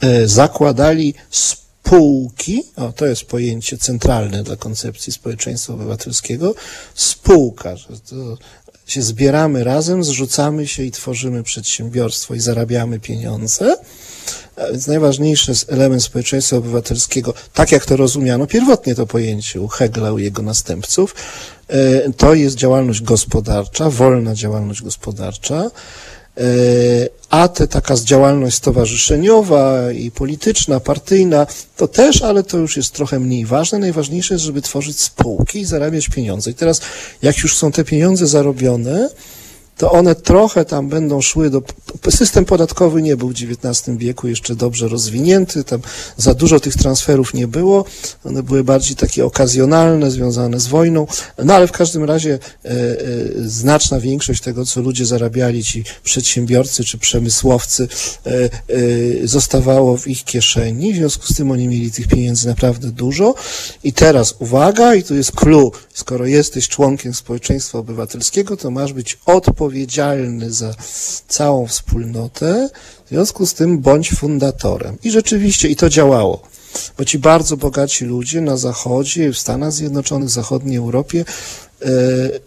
e, zakładali spółki, o to jest pojęcie centralne dla koncepcji społeczeństwa obywatelskiego, spółka, że to się zbieramy razem, zrzucamy się i tworzymy przedsiębiorstwo i zarabiamy pieniądze. Więc najważniejszy element społeczeństwa obywatelskiego, tak jak to rozumiano pierwotnie to pojęcie u Hegla, u jego następców, e, to jest działalność gospodarcza, wolna działalność gospodarcza, e, a te taka działalność stowarzyszeniowa i polityczna, partyjna, to też, ale to już jest trochę mniej ważne. Najważniejsze jest, żeby tworzyć spółki i zarabiać pieniądze. I teraz, jak już są te pieniądze zarobione, to one trochę tam będą szły do. System podatkowy nie był w XIX wieku jeszcze dobrze rozwinięty, tam za dużo tych transferów nie było. One były bardziej takie okazjonalne, związane z wojną. No ale w każdym razie e, e, znaczna większość tego, co ludzie zarabiali, ci przedsiębiorcy czy przemysłowcy, e, e, zostawało w ich kieszeni. W związku z tym oni mieli tych pieniędzy naprawdę dużo. I teraz uwaga, i tu jest clue. Skoro jesteś członkiem społeczeństwa obywatelskiego, to masz być odpowiedzialny za całą wspólnotę, w związku z tym bądź fundatorem. I rzeczywiście, i to działało. Bo ci bardzo bogaci ludzie na Zachodzie, w Stanach Zjednoczonych, w zachodniej Europie,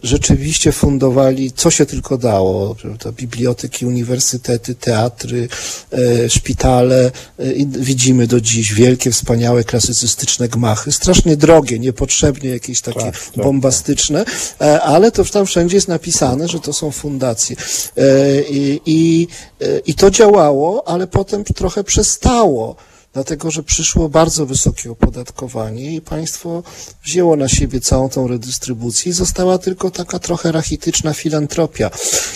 rzeczywiście fundowali, co się tylko dało. To biblioteki, uniwersytety, teatry, e, szpitale. E, I widzimy do dziś wielkie, wspaniałe, klasycystyczne gmachy. Strasznie drogie, niepotrzebnie jakieś takie Tak, tak, bombastyczne, e, ale to tam wszędzie jest napisane, że to są fundacje. E, I, i, e, I to działało, ale potem trochę przestało dlatego że przyszło bardzo wysokie opodatkowanie i państwo wzięło na siebie całą tą redystrybucję i została tylko taka trochę rachityczna filantropia.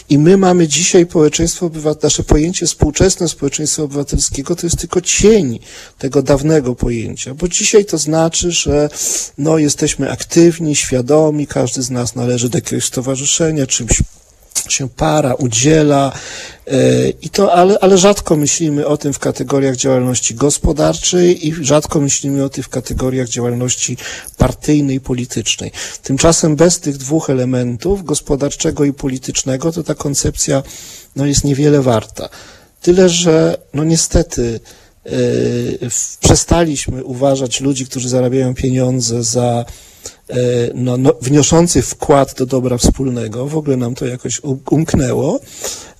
I my mamy dzisiaj społeczeństwo obywatelskie, nasze pojęcie współczesne społeczeństwa obywatelskiego to jest tylko cień tego dawnego pojęcia, bo dzisiaj to znaczy, że no, jesteśmy aktywni, świadomi, każdy z nas należy do jakiegoś stowarzyszenia, czymś się para, udziela e, i to, ale, ale rzadko myślimy o tym w kategoriach działalności gospodarczej i rzadko myślimy o tym w kategoriach działalności partyjnej, politycznej. Tymczasem bez tych dwóch elementów, gospodarczego i politycznego, to ta koncepcja no, jest niewiele warta. Tyle, że no niestety w- przestaliśmy uważać ludzi, którzy zarabiają pieniądze za no, no, wniosący wkład do dobra wspólnego. W ogóle nam to jakoś um- umknęło.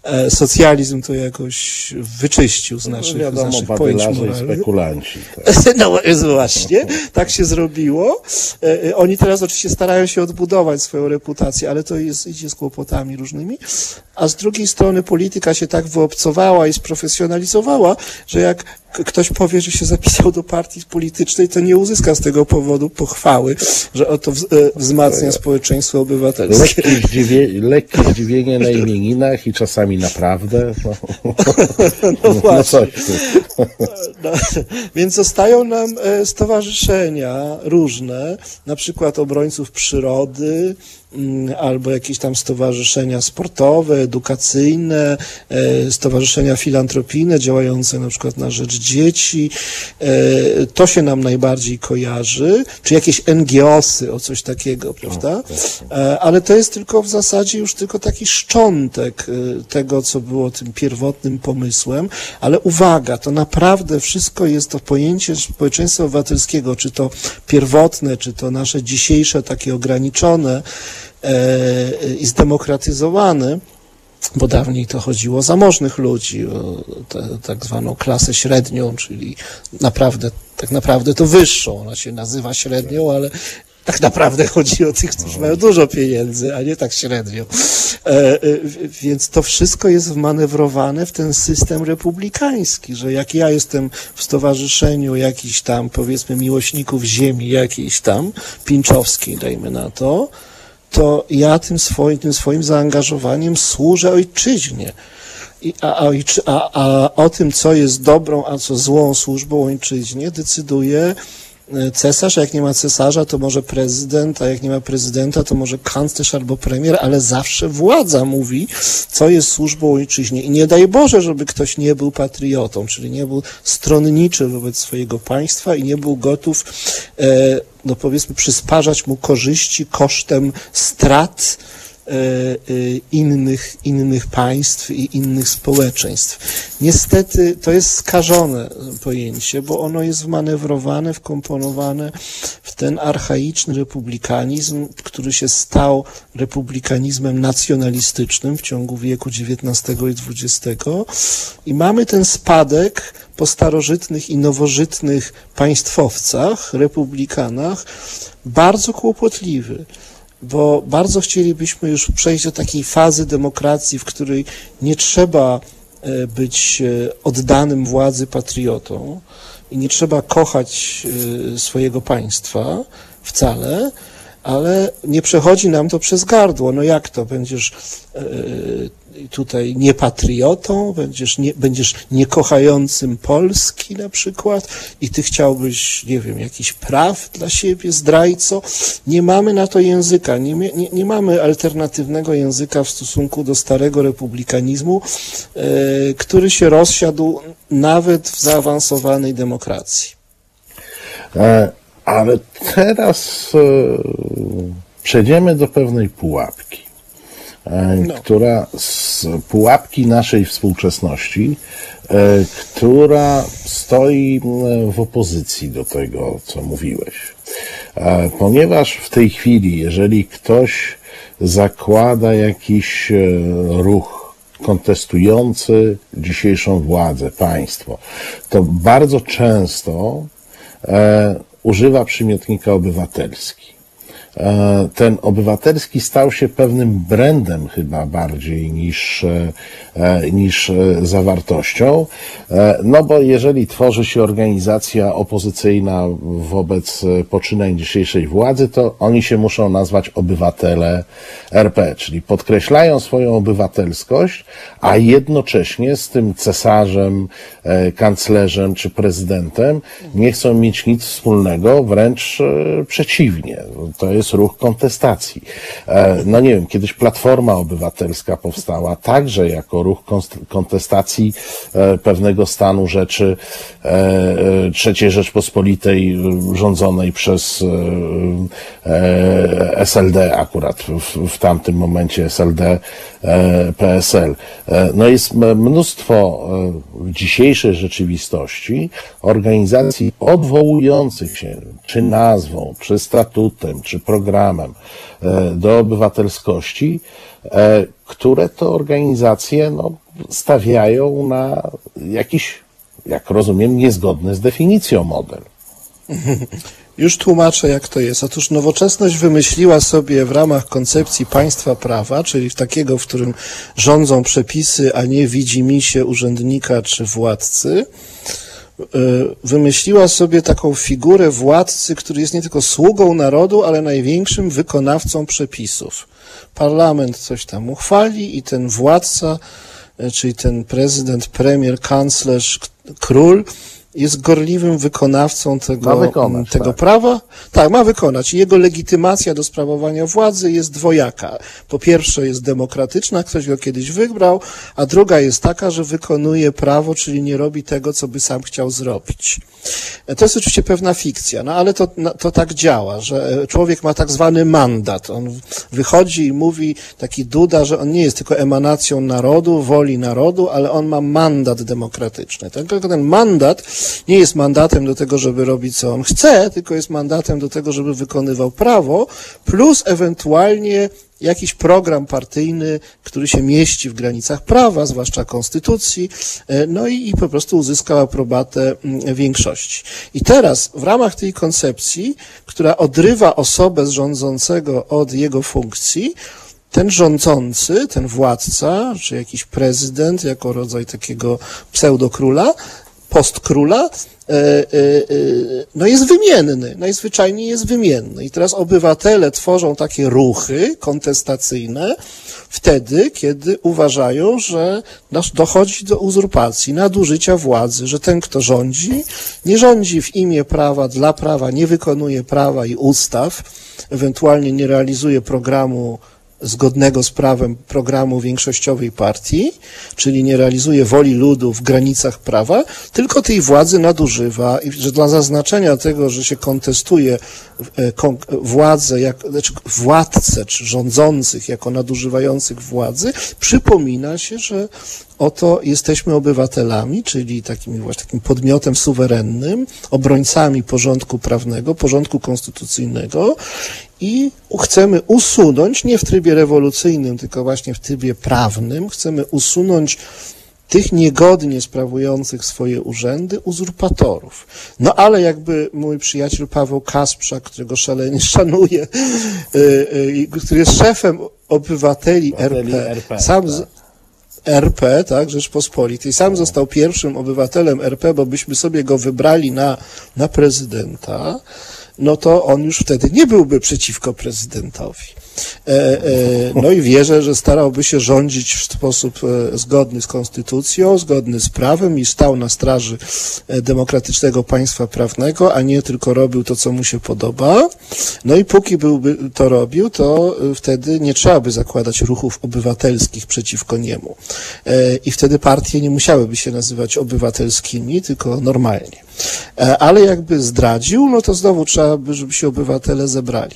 E, Socjalizm to jakoś wyczyścił z naszych, No z wiadomo, naszych pojęć moralnych. spekulanci. Tak. No właśnie, tak się zrobiło. E, e, Oni teraz oczywiście starają się odbudować swoją reputację, ale to jest, idzie z kłopotami różnymi. A z drugiej strony polityka się tak wyobcowała i sprofesjonalizowała, że jak ktoś powie, że się zapisał do partii politycznej, to nie uzyska z tego powodu pochwały, że oto wz- wzmacnia społeczeństwo obywatelskie. Lekkie, zdziwie, lekkie zdziwienie na imieninach i czasami naprawdę. No, no, właśnie. coś tu. No, więc zostają nam e, stowarzyszenia różne, na przykład obrońców przyrody, albo jakieś tam stowarzyszenia sportowe, edukacyjne, e, stowarzyszenia filantropijne działające na przykład na rzecz dzieci. E, To się nam najbardziej kojarzy, czy jakieś NGOsy, o coś takiego, prawda? E, Ale to jest tylko w zasadzie już tylko taki szczątek tego, co było tym pierwotnym pomysłem, ale uwaga, to naprawdę wszystko jest to pojęcie społeczeństwa obywatelskiego, czy to pierwotne, czy to nasze dzisiejsze takie ograniczone i zdemokratyzowane, bo dawniej to chodziło o zamożnych ludzi, o tak zwaną klasę średnią, czyli naprawdę, tak naprawdę to wyższą. Ona się nazywa średnią, ale tak naprawdę chodzi o tych, którzy mają dużo pieniędzy, a nie tak średnio. E, e, więc to wszystko jest wmanewrowane w ten system republikański, że jak ja jestem w stowarzyszeniu jakichś tam, powiedzmy, miłośników ziemi, jakiejś tam, Pinczowskiej, dajmy na to, to ja tym swoim, tym swoim zaangażowaniem służę ojczyźnie. I, a, a, a o tym, co jest dobrą, a co złą służbą ojczyźnie, decyduje e, cesarz, a jak nie ma cesarza, to może prezydent, a jak nie ma prezydenta, to może kanclerz albo premier, ale zawsze władza mówi, co jest służbą ojczyźnie. I nie daj Boże, żeby ktoś nie był patriotą, czyli nie był stronniczy wobec swojego państwa i nie był gotów, e, no powiedzmy, przysparzać mu korzyści kosztem strat, innych, innych państw i innych społeczeństw. Niestety to jest skażone pojęcie, bo ono jest wmanewrowane, wkomponowane w ten archaiczny republikanizm, który się stał republikanizmem nacjonalistycznym w ciągu wieku XIX i XX i mamy ten spadek po starożytnych i nowożytnych państwowcach, republikanach, bardzo kłopotliwy bo bardzo chcielibyśmy już przejść do takiej fazy demokracji, w której nie trzeba e, być e, oddanym władzy patriotą i nie trzeba kochać e, swojego państwa wcale, ale nie przechodzi nam to przez gardło. No jak to? Będziesz e, tutaj niepatriotą, będziesz, nie, będziesz niekochającym Polski na przykład i ty chciałbyś, nie wiem, jakichś praw dla siebie, zdrajco. Nie mamy na to języka, nie, nie, nie mamy alternatywnego języka w stosunku do starego republikanizmu, e, który się rozsiadł nawet w zaawansowanej demokracji. E, Ale teraz e, przejdziemy do pewnej pułapki, e, No. która z pułapki naszej współczesności, e, która stoi w opozycji do tego, co mówiłeś. Ponieważ w tej chwili, jeżeli ktoś zakłada jakiś ruch kontestujący dzisiejszą władzę, państwo, to bardzo często e, używa przymiotnika obywatelski. E, ten obywatelski stał się pewnym brandem chyba bardziej niż, e, e, niż zawartością. No bo jeżeli tworzy się organizacja opozycyjna wobec poczynań dzisiejszej władzy, to oni się muszą nazwać obywatele RP, czyli podkreślają swoją obywatelskość, a jednocześnie z tym cesarzem, kanclerzem czy prezydentem nie chcą mieć nic wspólnego, wręcz przeciwnie. To jest jest ruch kontestacji. E, No nie wiem, kiedyś Platforma Obywatelska powstała także jako ruch kontestacji e, pewnego stanu rzeczy e, trzeciej Rzeczpospolitej rządzonej przez SLD akurat w, w tamtym momencie SLD PSL. No jest mnóstwo w dzisiejszej rzeczywistości organizacji odwołujących się czy nazwą, czy statutem, czy programem e, do obywatelskości, e, które to organizacje no, stawiają na jakiś, jak rozumiem, niezgodny z definicją model. Już tłumaczę, jak to jest. Otóż nowoczesność wymyśliła sobie w ramach koncepcji państwa prawa, czyli takiego, w którym rządzą przepisy, a nie widzi mi się urzędnika czy władcy, wymyśliła sobie taką figurę władcy, który jest nie tylko sługą narodu, ale największym wykonawcą przepisów. Parlament coś tam uchwali i ten władca, y, czyli ten prezydent, premier, kanclerz, król, jest gorliwym wykonawcą tego, wykonać, tego tak. prawa. Tak, ma wykonać. Jego legitymacja do sprawowania władzy jest dwojaka. Po pierwsze jest demokratyczna, ktoś go kiedyś wybrał, a druga jest taka, że wykonuje prawo, czyli nie robi tego, co by sam chciał zrobić. E, To jest oczywiście pewna fikcja, no ale to, na- to tak działa, że e, człowiek ma tak zwany mandat. On wychodzi i mówi taki Duda, że on nie jest tylko emanacją narodu, woli narodu, ale on ma mandat demokratyczny. Tylko ten mandat nie jest mandatem do tego, żeby robić co on chce, tylko jest mandatem do tego, żeby wykonywał prawo, plus ewentualnie jakiś program partyjny, który się mieści w granicach prawa, zwłaszcza konstytucji, e, no i, i po prostu uzyskał aprobatę mm, większości. I teraz w ramach tej koncepcji, która odrywa osobę z rządzącego od jego funkcji, ten rządzący, ten władca, czy jakiś prezydent, jako rodzaj takiego pseudokróla, postkróla, e, e, e, no jest wymienny, najzwyczajniej jest wymienny. I teraz obywatele tworzą takie ruchy kontestacyjne wtedy, kiedy uważają, że dochodzi do uzurpacji, nadużycia władzy, że ten, kto rządzi, nie rządzi w imię prawa, dla prawa, nie wykonuje prawa i ustaw, ewentualnie nie realizuje programu zgodnego z prawem programu większościowej partii, czyli nie realizuje woli ludu w granicach prawa, tylko tej władzy nadużywa. I że dla zaznaczenia tego, że się kontestuje e, władzę, jak, znaczy władcę czy rządzących jako nadużywających władzy, przypomina się, że oto jesteśmy obywatelami, czyli takim właśnie takim podmiotem suwerennym, obrońcami porządku prawnego, porządku konstytucyjnego i chcemy usunąć, nie w trybie rewolucyjnym, tylko właśnie w trybie prawnym, chcemy usunąć tych niegodnie sprawujących swoje urzędy uzurpatorów. No ale jakby mój przyjaciel Paweł Kasprza, którego szalenie szanuję, y, y, który jest szefem obywateli Obywateli RP, RP, sam tak. z, RP, tak, Rzeczpospolitej. Sam został pierwszym obywatelem RP, bo byśmy sobie go wybrali na, na prezydenta, no to on już wtedy nie byłby przeciwko prezydentowi. E, e, no i wierzę, że starałby się rządzić w sposób e, zgodny z konstytucją, zgodny z prawem i stał na straży demokratycznego państwa prawnego, a nie tylko robił to, co mu się podoba. No i póki byłby to robił, to wtedy nie trzeba by zakładać ruchów obywatelskich przeciwko niemu. I wtedy partie nie musiałyby się nazywać obywatelskimi, tylko normalnie. Ale jakby zdradził, no to znowu trzeba by, żeby się obywatele zebrali.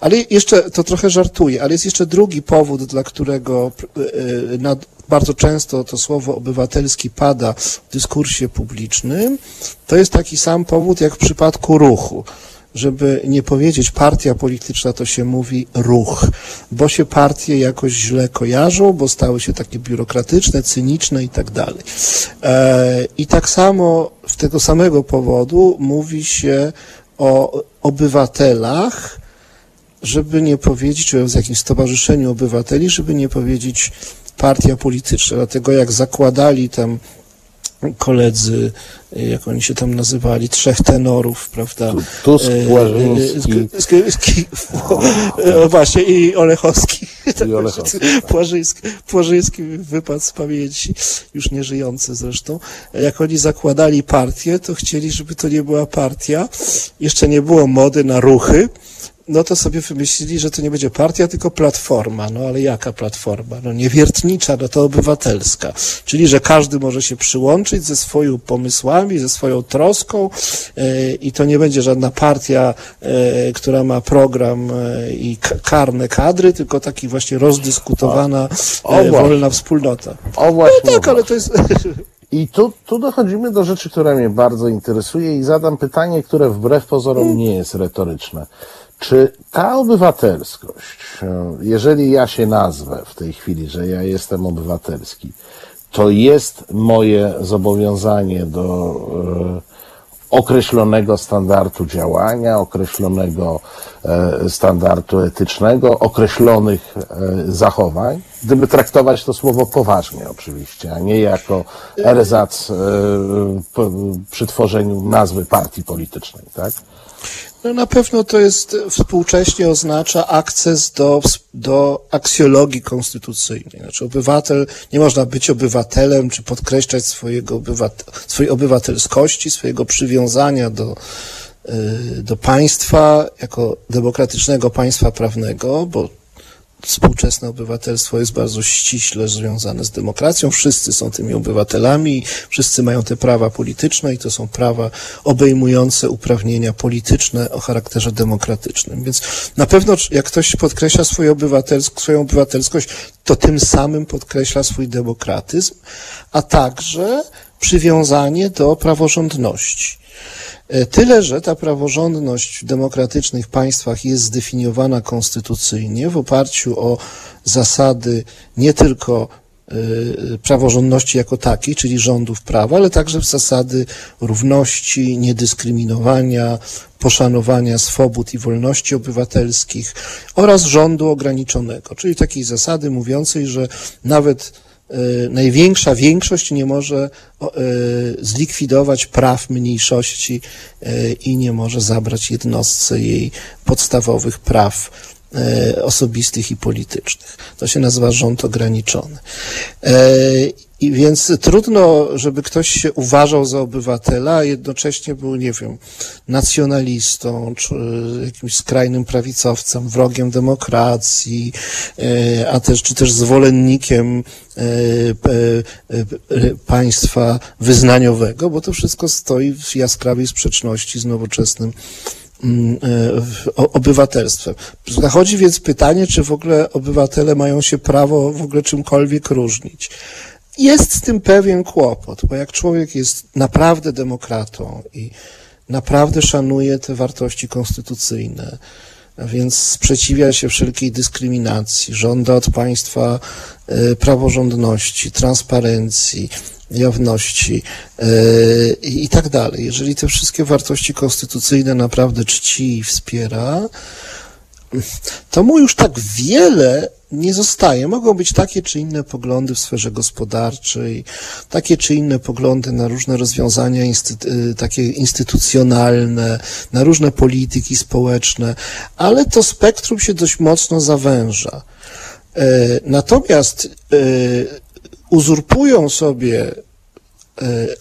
Ale jeszcze, to trochę żartuję, ale jest jeszcze drugi powód, dla którego e, na, bardzo często to słowo obywatelski pada w dyskursie publicznym. To jest taki sam powód jak w przypadku ruchu żeby nie powiedzieć partia polityczna, to się mówi ruch, bo się partie jakoś źle kojarzą, bo stały się takie biurokratyczne, cyniczne i tak dalej. E, I tak samo z tego samego powodu mówi się o obywatelach, żeby nie powiedzieć, czy w jakimś stowarzyszeniu obywateli, żeby nie powiedzieć partia polityczna. Dlatego jak zakładali tam koledzy, jak oni się tam nazywali, trzech tenorów, prawda? Tusk, Płażyński. Sk- Sk- Właśnie, i Olechowski. I Olechowski, tak. Płażyński, Płażyński wypadł z pamięci, już nie żyjący zresztą. Jak oni zakładali partię, to chcieli, żeby to nie była partia. Jeszcze nie było mody na ruchy, no to sobie wymyślili, że to nie będzie partia, tylko platforma. No ale jaka platforma? No nie wiertnicza, no to obywatelska. Czyli, że każdy może się przyłączyć ze swoimi pomysłami, ze swoją troską e, i to nie będzie żadna partia, e, która ma program e, i karne kadry, tylko taki właśnie rozdyskutowana, O, właśnie. wolna wspólnota. O właśnie. No tak, ale to jest... I tu, tu dochodzimy do rzeczy, która mnie bardzo interesuje i zadam pytanie, które wbrew pozorom nie jest retoryczne. Czy ta obywatelskość, e, jeżeli ja się nazwę w tej chwili, że ja jestem obywatelski, to jest moje zobowiązanie do e, określonego standardu działania, określonego e, standardu etycznego, określonych zachowań, gdyby traktować to słowo poważnie oczywiście, a nie jako erzac przy tworzeniu nazwy partii politycznej, tak? No na pewno to jest współcześnie oznacza akces do, do aksjologii konstytucyjnej. Znaczy obywatel, nie można być obywatelem, czy podkreślać swojego obywate, swojej obywatelskości, swojego przywiązania do, y, do państwa jako demokratycznego państwa prawnego, bo współczesne obywatelstwo jest bardzo ściśle związane z demokracją. Wszyscy są tymi obywatelami, wszyscy mają te prawa polityczne i to są prawa obejmujące uprawnienia polityczne o charakterze demokratycznym. Więc na pewno, jak ktoś podkreśla swoją, obywatelsk swoją obywatelskość, to tym samym podkreśla swój demokratyzm, a także przywiązanie do praworządności. Tyle, że ta praworządność w demokratycznych państwach jest zdefiniowana konstytucyjnie w oparciu o zasady nie tylko y, praworządności jako takiej, czyli rządów prawa, ale także w zasady równości, niedyskryminowania, poszanowania swobód i wolności obywatelskich oraz rządu ograniczonego, czyli takiej zasady mówiącej, że nawet największa większość nie może y, zlikwidować praw mniejszości y, i nie może zabrać jednostce jej podstawowych praw osobistych i politycznych. To się nazywa rząd ograniczony. I więc trudno, żeby ktoś się uważał za obywatela, a jednocześnie był, nie wiem, nacjonalistą, czy jakimś skrajnym prawicowcem, wrogiem demokracji, a też, czy też zwolennikiem państwa wyznaniowego, bo to wszystko stoi w jaskrawej sprzeczności z nowoczesnym obywatelstwem. Zachodzi więc pytanie, czy w ogóle obywatele mają się prawo w ogóle czymkolwiek różnić. Jest z tym pewien kłopot, bo jak człowiek jest naprawdę demokratą i naprawdę szanuje te wartości konstytucyjne, więc sprzeciwia się wszelkiej dyskryminacji, żąda od państwa praworządności, transparencji, jawności yy, i tak dalej. Jeżeli te wszystkie wartości konstytucyjne naprawdę czci i wspiera, to mu już tak wiele nie zostaje. Mogą być takie czy inne poglądy w sferze gospodarczej, takie czy inne poglądy na różne rozwiązania instytu- takie instytucjonalne, na różne polityki społeczne, ale to spektrum się dość mocno zawęża. Yy, natomiast yy, uzurpują sobie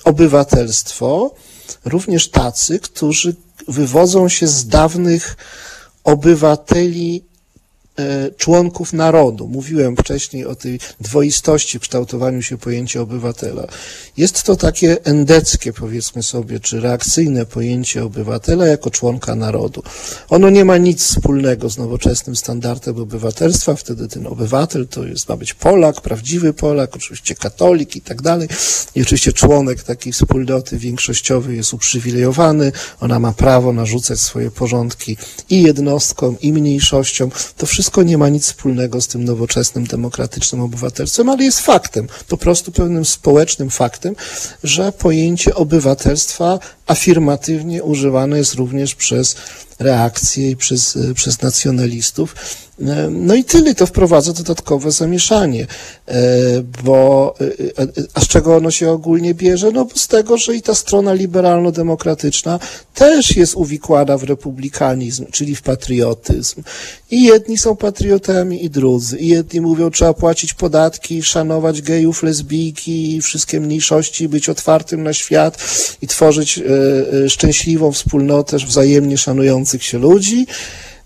obywatelstwo również tacy, którzy wywodzą się z dawnych obywateli członków narodu. Mówiłem wcześniej o tej dwoistości w kształtowaniu się pojęcia obywatela. Jest to takie endeckie, powiedzmy sobie, czy reakcyjne pojęcie obywatela jako członka narodu. Ono nie ma nic wspólnego z nowoczesnym standardem obywatelstwa. Wtedy ten obywatel to jest, ma być Polak, prawdziwy Polak, oczywiście katolik i tak dalej. I oczywiście członek takiej wspólnoty większościowej jest uprzywilejowany. Ona ma prawo narzucać swoje porządki i jednostkom, i mniejszościom. To wszystko wszystko nie ma nic wspólnego z tym nowoczesnym, demokratycznym obywatelstwem, ale jest faktem, po prostu pewnym społecznym faktem, że pojęcie obywatelstwa afirmatywnie używane jest również przez reakcje i przez, przez nacjonalistów. No i tyle, to wprowadza dodatkowe zamieszanie, bo a z czego ono się ogólnie bierze? No z tego, że i ta strona liberalno-demokratyczna też jest uwikłana w republikanizm, czyli w patriotyzm. I jedni są patriotami i drudzy. I jedni mówią, trzeba płacić podatki, szanować gejów, lesbijki i wszystkie mniejszości, być otwartym na świat i tworzyć szczęśliwą wspólnotę wzajemnie szanujących się ludzi.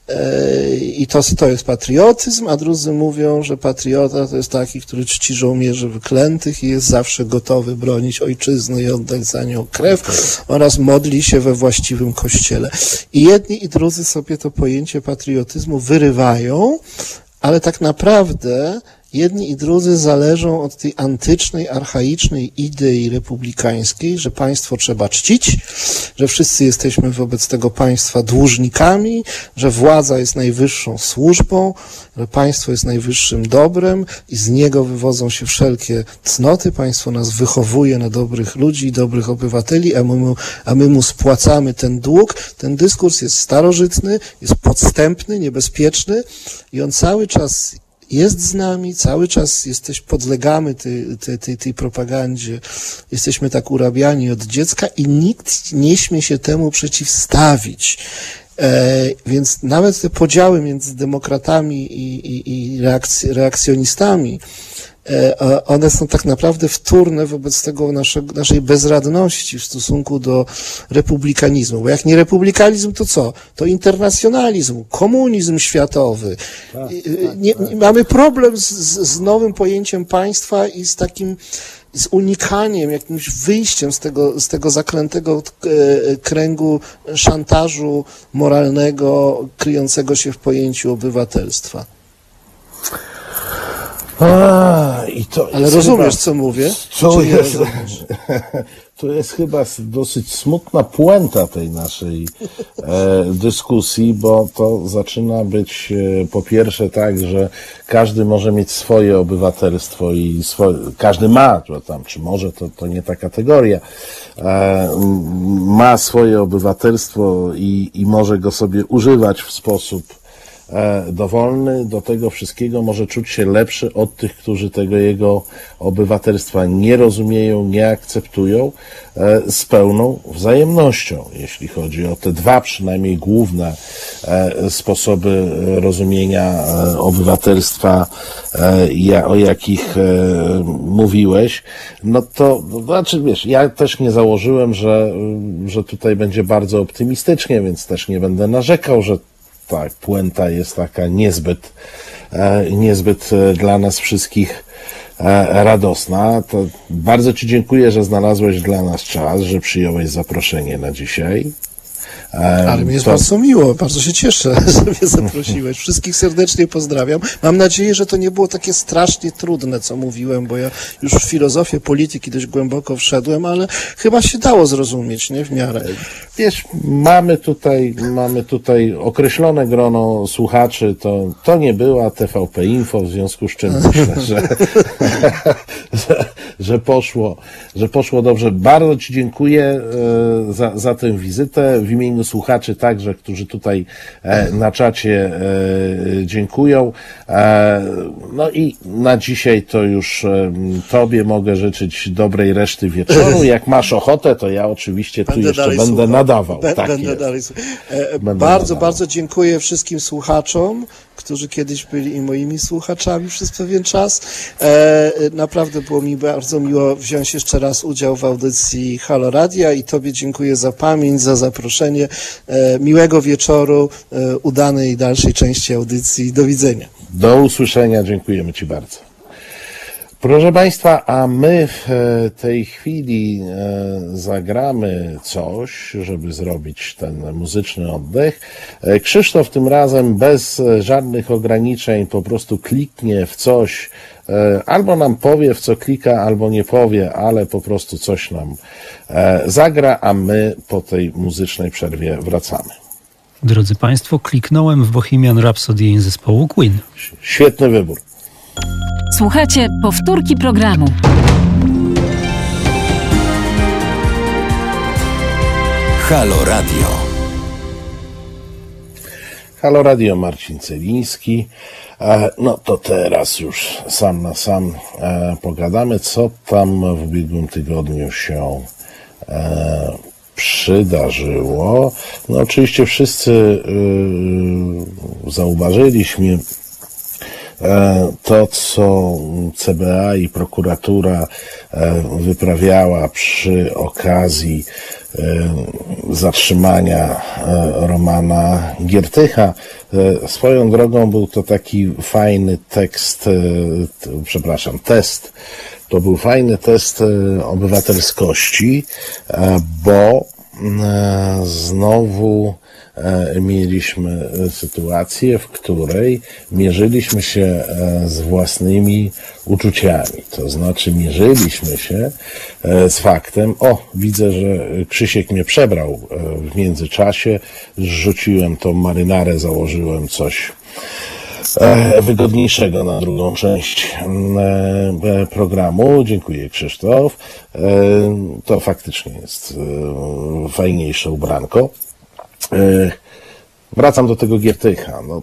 E, I to, to jest patriotyzm, a drudzy mówią, że patriota to jest taki, który czci żołnierzy wyklętych i jest zawsze gotowy bronić ojczyzny i oddać za nią krew oraz modli się we właściwym kościele. I jedni i drudzy sobie to pojęcie patriotyzmu wyrywają, ale tak naprawdę jedni i drudzy zależą od tej antycznej, archaicznej idei republikańskiej, że państwo trzeba czcić, że wszyscy jesteśmy wobec tego państwa dłużnikami, że władza jest najwyższą służbą, że państwo jest najwyższym dobrem i z niego wywodzą się wszelkie cnoty. Państwo nas wychowuje na dobrych ludzi dobrych obywateli, a my, mu, a my mu spłacamy ten dług. Ten dyskurs jest starożytny, jest podstępny, niebezpieczny i on cały czas jest z nami, cały czas jesteś, podlegamy tej, tej, tej, tej propagandzie, jesteśmy tak urabiani od dziecka i nikt nie śmie się temu przeciwstawić. E, więc nawet te podziały między demokratami i, i, i reakc, reakcjonistami, e, one są tak naprawdę wtórne wobec tego naszego, naszej bezradności w stosunku do republikanizmu. Bo jak nie republikanizm, to co? To internacjonalizm, komunizm światowy. Tak, nie, nie, mamy problem z, z nowym pojęciem państwa i z takim z unikaniem, jakimś wyjściem z tego, z tego zaklętego e, kręgu szantażu moralnego kryjącego się w pojęciu obywatelstwa. A, i to Ale rozumiesz, chyba- co mówię? To jest, to jest chyba dosyć smutna puenta tej naszej e, dyskusji, bo to zaczyna być e, po pierwsze tak, że każdy może mieć swoje obywatelstwo i swoje, każdy ma, to tam, czy może, to, to nie ta kategoria, e, ma swoje obywatelstwo i, i może go sobie używać w sposób dowolny, do tego wszystkiego może czuć się lepszy od tych, którzy tego jego obywatelstwa nie rozumieją, nie akceptują, e, z pełną wzajemnością, jeśli chodzi o te dwa przynajmniej główne e, sposoby e, rozumienia e, obywatelstwa, e, o jakich e, mówiłeś, no to, no, znaczy wiesz, ja też nie założyłem, że, że tutaj będzie bardzo optymistycznie, więc też nie będę narzekał, że tak, puenta jest taka niezbyt, e, niezbyt e, dla nas wszystkich e, radosna. To bardzo Ci dziękuję, że znalazłeś dla nas czas, że przyjąłeś zaproszenie na dzisiaj. Ale mi jest to- bardzo miło, bardzo się cieszę, że mnie zaprosiłeś. Wszystkich serdecznie pozdrawiam. Mam nadzieję, że to nie było takie strasznie trudne, co mówiłem, bo ja już w filozofię polityki dość głęboko wszedłem, ale chyba się dało zrozumieć, nie? W miarę. Wiesz, mamy tutaj, mamy tutaj określone grono słuchaczy, to, to nie była TVP Info, w związku z czym myślę, że, że, że poszło, że poszło dobrze. Bardzo Ci dziękuję e, za, za tę wizytę. W imieniu słuchaczy także, którzy tutaj e, na czacie e, dziękują. E, No i na dzisiaj to już Tobie mogę życzyć dobrej reszty wieczoru. Jak masz ochotę, to ja oczywiście tu jeszcze będę nadawał. Bę- tak będę jest. dalej Będę bardzo, nadawał. bardzo dziękuję wszystkim słuchaczom, którzy kiedyś byli moimi słuchaczami przez pewien czas. E, naprawdę było mi bardzo miło wziąć jeszcze raz udział w audycji Halo Radia i Tobie dziękuję za pamięć, za zaproszenie. E, miłego wieczoru, e, udanej dalszej części audycji. Do widzenia. Do usłyszenia, dziękujemy Ci bardzo. Proszę Państwa, a my w e, tej chwili e, zagramy coś, żeby zrobić ten muzyczny oddech. E, Krzysztof tym razem bez żadnych ograniczeń po prostu kliknie w coś, albo nam powie, w co klika, albo nie powie, ale po prostu coś nam zagra, a my po tej muzycznej przerwie wracamy. Drodzy Państwo, kliknąłem w Bohemian Rhapsody zespołu Queen. Świetny wybór. Słuchajcie powtórki programu. Halo Radio. Halo Radio, Marcin Celiński. E, No to teraz już sam na sam e, pogadamy, co tam w ubiegłym tygodniu się e, przydarzyło. No oczywiście wszyscy y, zauważyliśmy to, co CBA i prokuratura e, wyprawiała przy okazji e, zatrzymania Romana Giertycha. Swoją drogą był to taki fajny tekst, przepraszam, test. To był fajny test obywatelskości, bo znowu E, mieliśmy e, sytuację, w której mierzyliśmy się e, z własnymi uczuciami. To znaczy, mierzyliśmy się z faktem, o, widzę, że Krzysiek mnie przebrał w międzyczasie, rzuciłem tą marynarę, założyłem coś wygodniejszego na drugą część programu. Dziękuję Krzysztof. To faktycznie jest fajniejsze ubranko. E, wracam do tego Giertycha. No,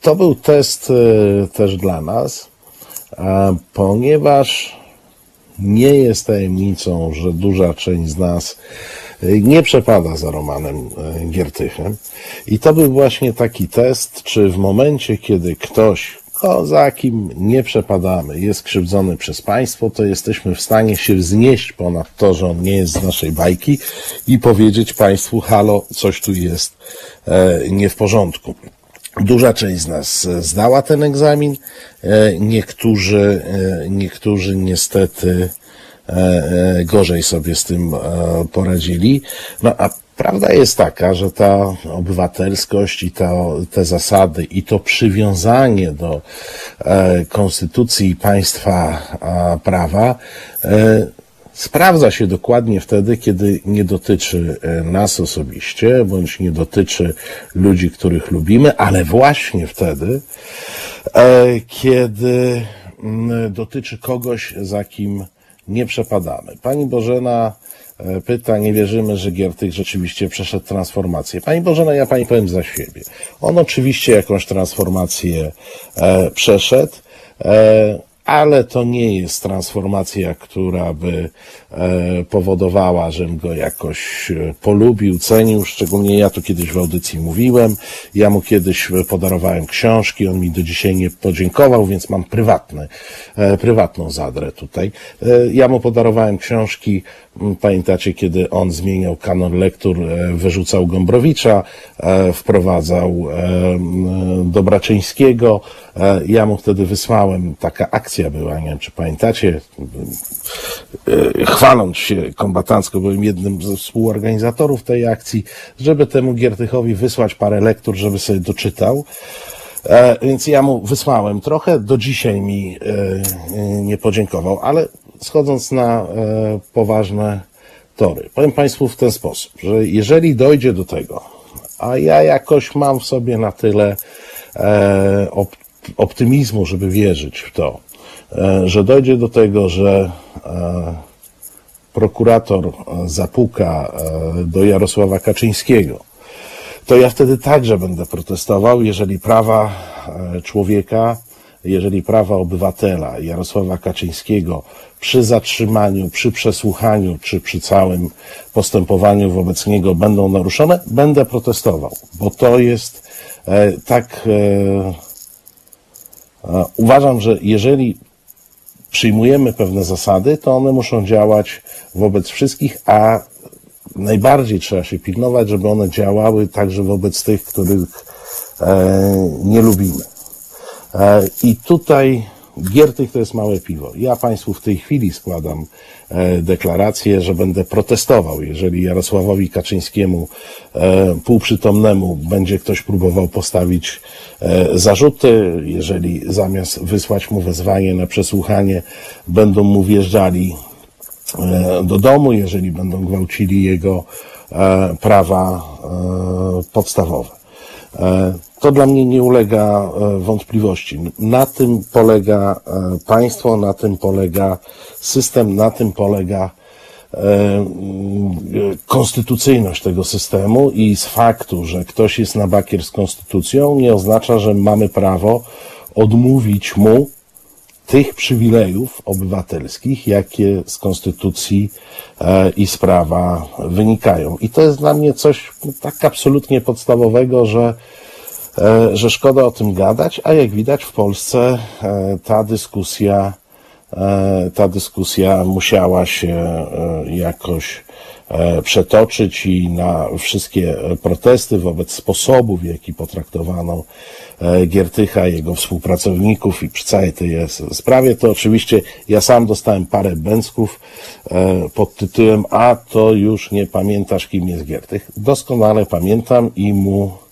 to był test e, też dla nas, ponieważ nie jest tajemnicą, że duża część z nas e, nie przepada za Romanem Giertychem. I to był właśnie taki test, czy w momencie, kiedy ktoś to za kim nie przepadamy, jest krzywdzony przez państwo, to jesteśmy w stanie się wznieść ponad to, że on nie jest z naszej bajki i powiedzieć państwu, halo, coś tu jest e, nie w porządku. Duża część z nas zdała ten egzamin, e, niektórzy, e, niektórzy niestety gorzej sobie z tym poradzili. No a Prawda jest taka, że ta obywatelskość i ta, te zasady i to przywiązanie do e, konstytucji i państwa e, prawa e, sprawdza się dokładnie wtedy, kiedy nie dotyczy e, nas osobiście, bądź nie dotyczy ludzi, których lubimy, ale właśnie wtedy, e, kiedy m, dotyczy kogoś, za kim nie przepadamy. Pani Bożena pyta, nie wierzymy, że Giertych rzeczywiście przeszedł transformację. Pani Bożena, ja Pani powiem za siebie. On oczywiście jakąś transformację e, przeszedł, e, ale to nie jest transformacja, która by e, powodowała, żebym go jakoś e, polubił, cenił. Szczególnie ja tu kiedyś w audycji mówiłem. Ja mu kiedyś podarowałem książki, on mi do dzisiaj nie podziękował, więc mam prywatny, e, prywatną zadrę tutaj. Ja mu podarowałem książki, pamiętacie, kiedy on zmieniał kanon lektur, wyrzucał Gombrowicza, wprowadzał Dobraczyńskiego. Ja mu wtedy wysłałem, taka akcja była, nie wiem czy pamiętacie, chwaląc się kombatancko, byłem jednym ze współorganizatorów tej akcji, żeby temu Giertychowi wysłać parę lektur, żeby sobie doczytał. E, więc ja mu wysłałem trochę, do dzisiaj mi e, nie podziękował, ale schodząc na e, poważne tory, powiem Państwu w ten sposób, że jeżeli dojdzie do tego, a ja jakoś mam w sobie na tyle optymizmu, żeby wierzyć w to, że dojdzie do tego, że prokurator e, zapuka e, do Jarosława Kaczyńskiego, to ja wtedy także będę protestował, jeżeli prawa e, człowieka, jeżeli prawa obywatela Jarosława Kaczyńskiego przy zatrzymaniu, przy przesłuchaniu czy przy całym postępowaniu wobec niego będą naruszone, będę protestował, bo to jest tak. Uważam, że jeżeli przyjmujemy pewne zasady, to one muszą działać wobec wszystkich, a najbardziej trzeba się pilnować, żeby one działały także wobec tych, których e, nie lubimy. E, I tutaj Giertych to jest małe piwo. Ja Państwu w tej chwili składam e, deklarację, że będę protestował, jeżeli Jarosławowi Kaczyńskiemu e, półprzytomnemu będzie ktoś próbował postawić e, zarzuty, jeżeli zamiast wysłać mu wezwanie na przesłuchanie, będą mu wjeżdżali do domu, jeżeli będą gwałcili jego prawa podstawowe. To dla mnie nie ulega e, wątpliwości. Na tym polega e, państwo, na tym polega system, na tym polega e, konstytucyjność tego systemu i z faktu, że ktoś jest na bakier z konstytucją, nie oznacza, że mamy prawo odmówić mu tych przywilejów obywatelskich, jakie z konstytucji i z prawa wynikają. I to jest dla mnie coś tak absolutnie podstawowego, że że szkoda o tym gadać, a jak widać w Polsce e, ta dyskusja, e, ta dyskusja musiała się e, jakoś e, przetoczyć i na wszystkie protesty wobec sposobu, w jaki potraktowano e, Giertycha, jego współpracowników i przy całej tej sprawie, to oczywiście ja sam dostałem parę bęcków e, pod tytułem A to już nie pamiętasz kim jest Giertych. Doskonale pamiętam i mu e,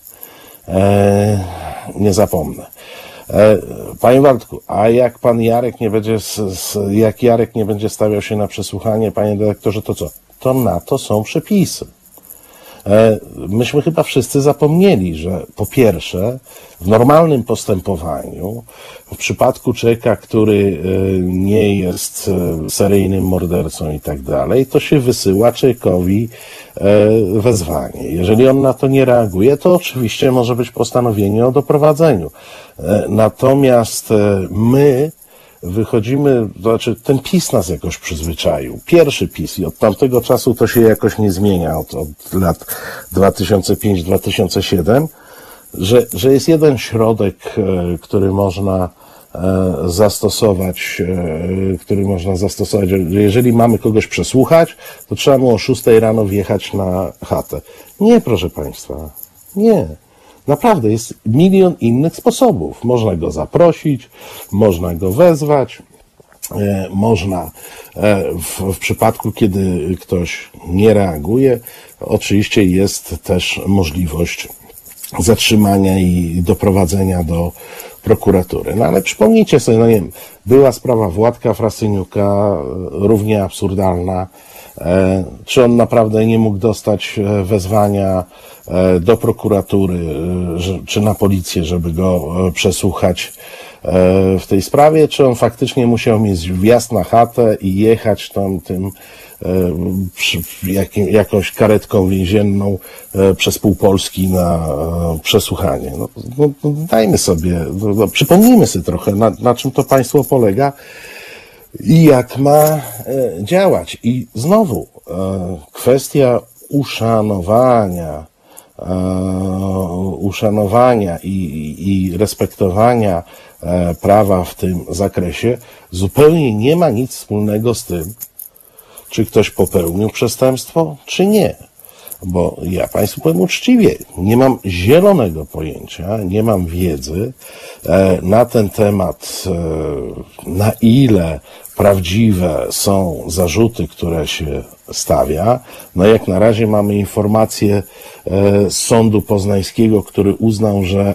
nie zapomnę. E, Panie Waldku, a jak pan Jarek nie będzie, jak Jarek nie będzie stawiał się na przesłuchanie, panie dyrektorze, to co? To na to są przepisy. E, Myśmy chyba wszyscy zapomnieli, że po pierwsze, w normalnym postępowaniu, w przypadku człowieka, który e, nie jest e, seryjnym mordercą i tak dalej, to się wysyła człowiekowi wezwanie. Jeżeli on na to nie reaguje, to oczywiście może być postanowienie o doprowadzeniu. Natomiast my, wychodzimy, to znaczy ten PiS nas jakoś przyzwyczaił. Pierwszy PiS i od tamtego czasu to się jakoś nie zmienia, od, od lat 2005-2007, że, że jest jeden środek, e, który można e, zastosować, e, który można zastosować, że jeżeli mamy kogoś przesłuchać, to trzeba mu o 6 rano wjechać na chatę. Nie, proszę Państwa, nie. Naprawdę jest milion innych sposobów. Można go zaprosić, można go wezwać, e, można e, w, w przypadku, kiedy ktoś nie reaguje, oczywiście jest też możliwość zatrzymania i doprowadzenia do prokuratury. No ale przypomnijcie sobie, no nie wiem, była sprawa Władka Frasyniuka, e, równie absurdalna. E, Czy on naprawdę nie mógł dostać e, wezwania e, do prokuratury, czy na policję, żeby go przesłuchać w tej sprawie, czy on faktycznie musiał mieć wjazd na chatę i jechać tam tym jakim, jakąś karetką więzienną przez pół Polski na przesłuchanie. No, no, no, dajmy sobie, no, no, przypomnijmy sobie trochę, na, na czym to państwo polega i jak ma e, działać. I znowu e, kwestia uszanowania, e, uszanowania i, i, i respektowania prawa w tym zakresie zupełnie nie ma nic wspólnego z tym, czy ktoś popełnił przestępstwo, czy nie. Bo ja Państwu powiem uczciwie, nie mam zielonego pojęcia, nie mam wiedzy e, na ten temat, e, na ile prawdziwe są zarzuty, które się stawia. No jak na razie mamy informację e, z sądu poznańskiego, który uznał, że